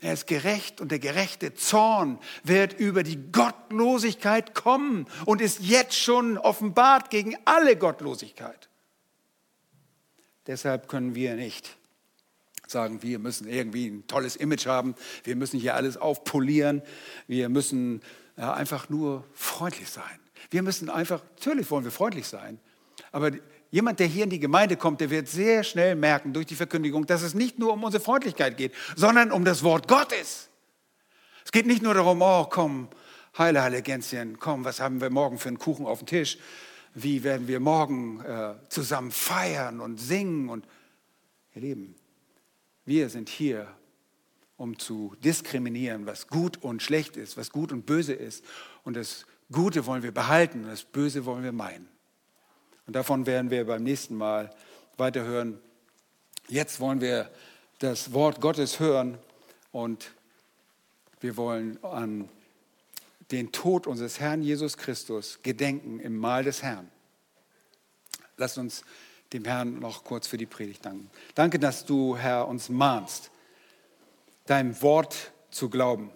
Er ist gerecht und der gerechte Zorn wird über die Gottlosigkeit kommen und ist jetzt schon offenbart gegen alle Gottlosigkeit. Deshalb können wir nicht sagen, wir müssen irgendwie ein tolles Image haben, wir müssen hier alles aufpolieren, wir müssen ja, einfach nur freundlich sein. Wir müssen einfach, natürlich wollen wir freundlich sein, aber jemand, der hier in die Gemeinde kommt, der wird sehr schnell merken durch die Verkündigung, dass es nicht nur um unsere Freundlichkeit geht, sondern um das Wort Gottes. Es geht nicht nur darum, oh komm, heile, heile Gänschen, komm, was haben wir morgen für einen Kuchen auf dem Tisch? Wie werden wir morgen äh, zusammen feiern und singen? Und ihr Lieben, wir sind hier, um zu diskriminieren, was gut und schlecht ist, was gut und böse ist. Und das Gute wollen wir behalten und das Böse wollen wir meinen. Und davon werden wir beim nächsten Mal weiterhören. Jetzt wollen wir das Wort Gottes hören und wir wollen an den Tod unseres Herrn Jesus Christus gedenken im Mahl des Herrn. Lasst uns dem Herrn noch kurz für die Predigt danken. Danke, dass du, Herr, uns mahnst, deinem Wort zu glauben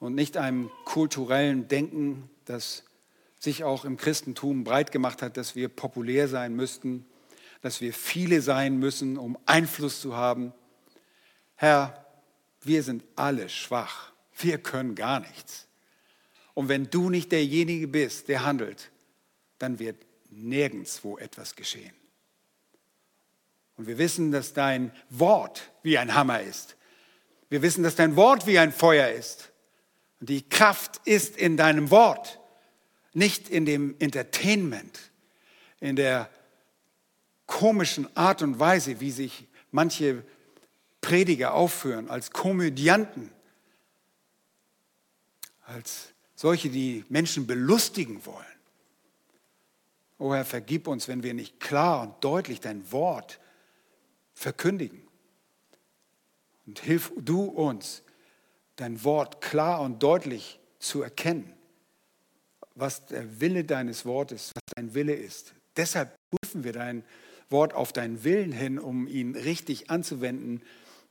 und nicht einem kulturellen Denken, das sich auch im Christentum breit gemacht hat, dass wir populär sein müssten, dass wir viele sein müssen, um Einfluss zu haben. Herr, wir sind alle schwach. Wir können gar nichts. Und wenn du nicht derjenige bist, der handelt, dann wird nirgendwo etwas geschehen. Und wir wissen, dass dein Wort wie ein Hammer ist. Wir wissen, dass dein Wort wie ein Feuer ist. Und die Kraft ist in deinem Wort, nicht in dem Entertainment, in der komischen Art und Weise, wie sich manche Prediger aufführen, als Komödianten, als solche, die Menschen belustigen wollen. O Herr, vergib uns, wenn wir nicht klar und deutlich dein Wort verkündigen. Und hilf du uns, dein Wort klar und deutlich zu erkennen, was der Wille deines Wortes, was dein Wille ist. Deshalb prüfen wir dein Wort auf deinen Willen hin, um ihn richtig anzuwenden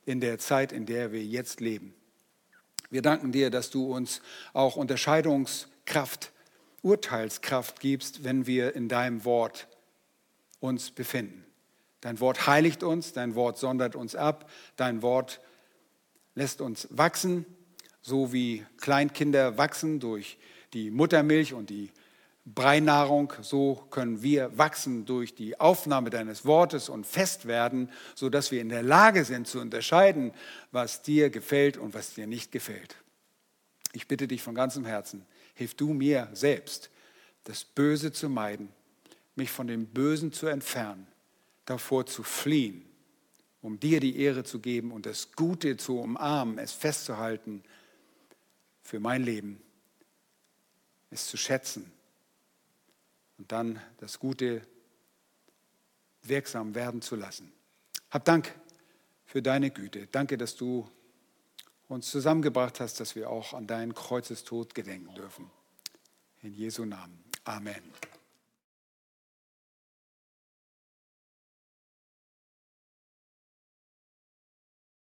in der Zeit, in der wir jetzt leben. Wir danken dir, dass du uns auch Unterscheidungskraft Urteilskraft gibst, wenn wir in deinem Wort uns befinden. Dein Wort heiligt uns, dein Wort sondert uns ab, dein Wort lässt uns wachsen, so wie Kleinkinder wachsen durch die Muttermilch und die Breinahrung, so können wir wachsen durch die Aufnahme deines Wortes und fest werden, sodass wir in der Lage sind zu unterscheiden, was dir gefällt und was dir nicht gefällt. Ich bitte dich von ganzem Herzen, hilf du mir selbst, das Böse zu meiden, mich von dem Bösen zu entfernen, davor zu fliehen, um dir die Ehre zu geben und das Gute zu umarmen, es festzuhalten für mein Leben, es zu schätzen und dann das Gute wirksam werden zu lassen. Hab Dank für deine Güte. Danke, dass du uns zusammengebracht hast, dass wir auch an deinen Kreuzestod gedenken dürfen. In Jesu Namen. Amen.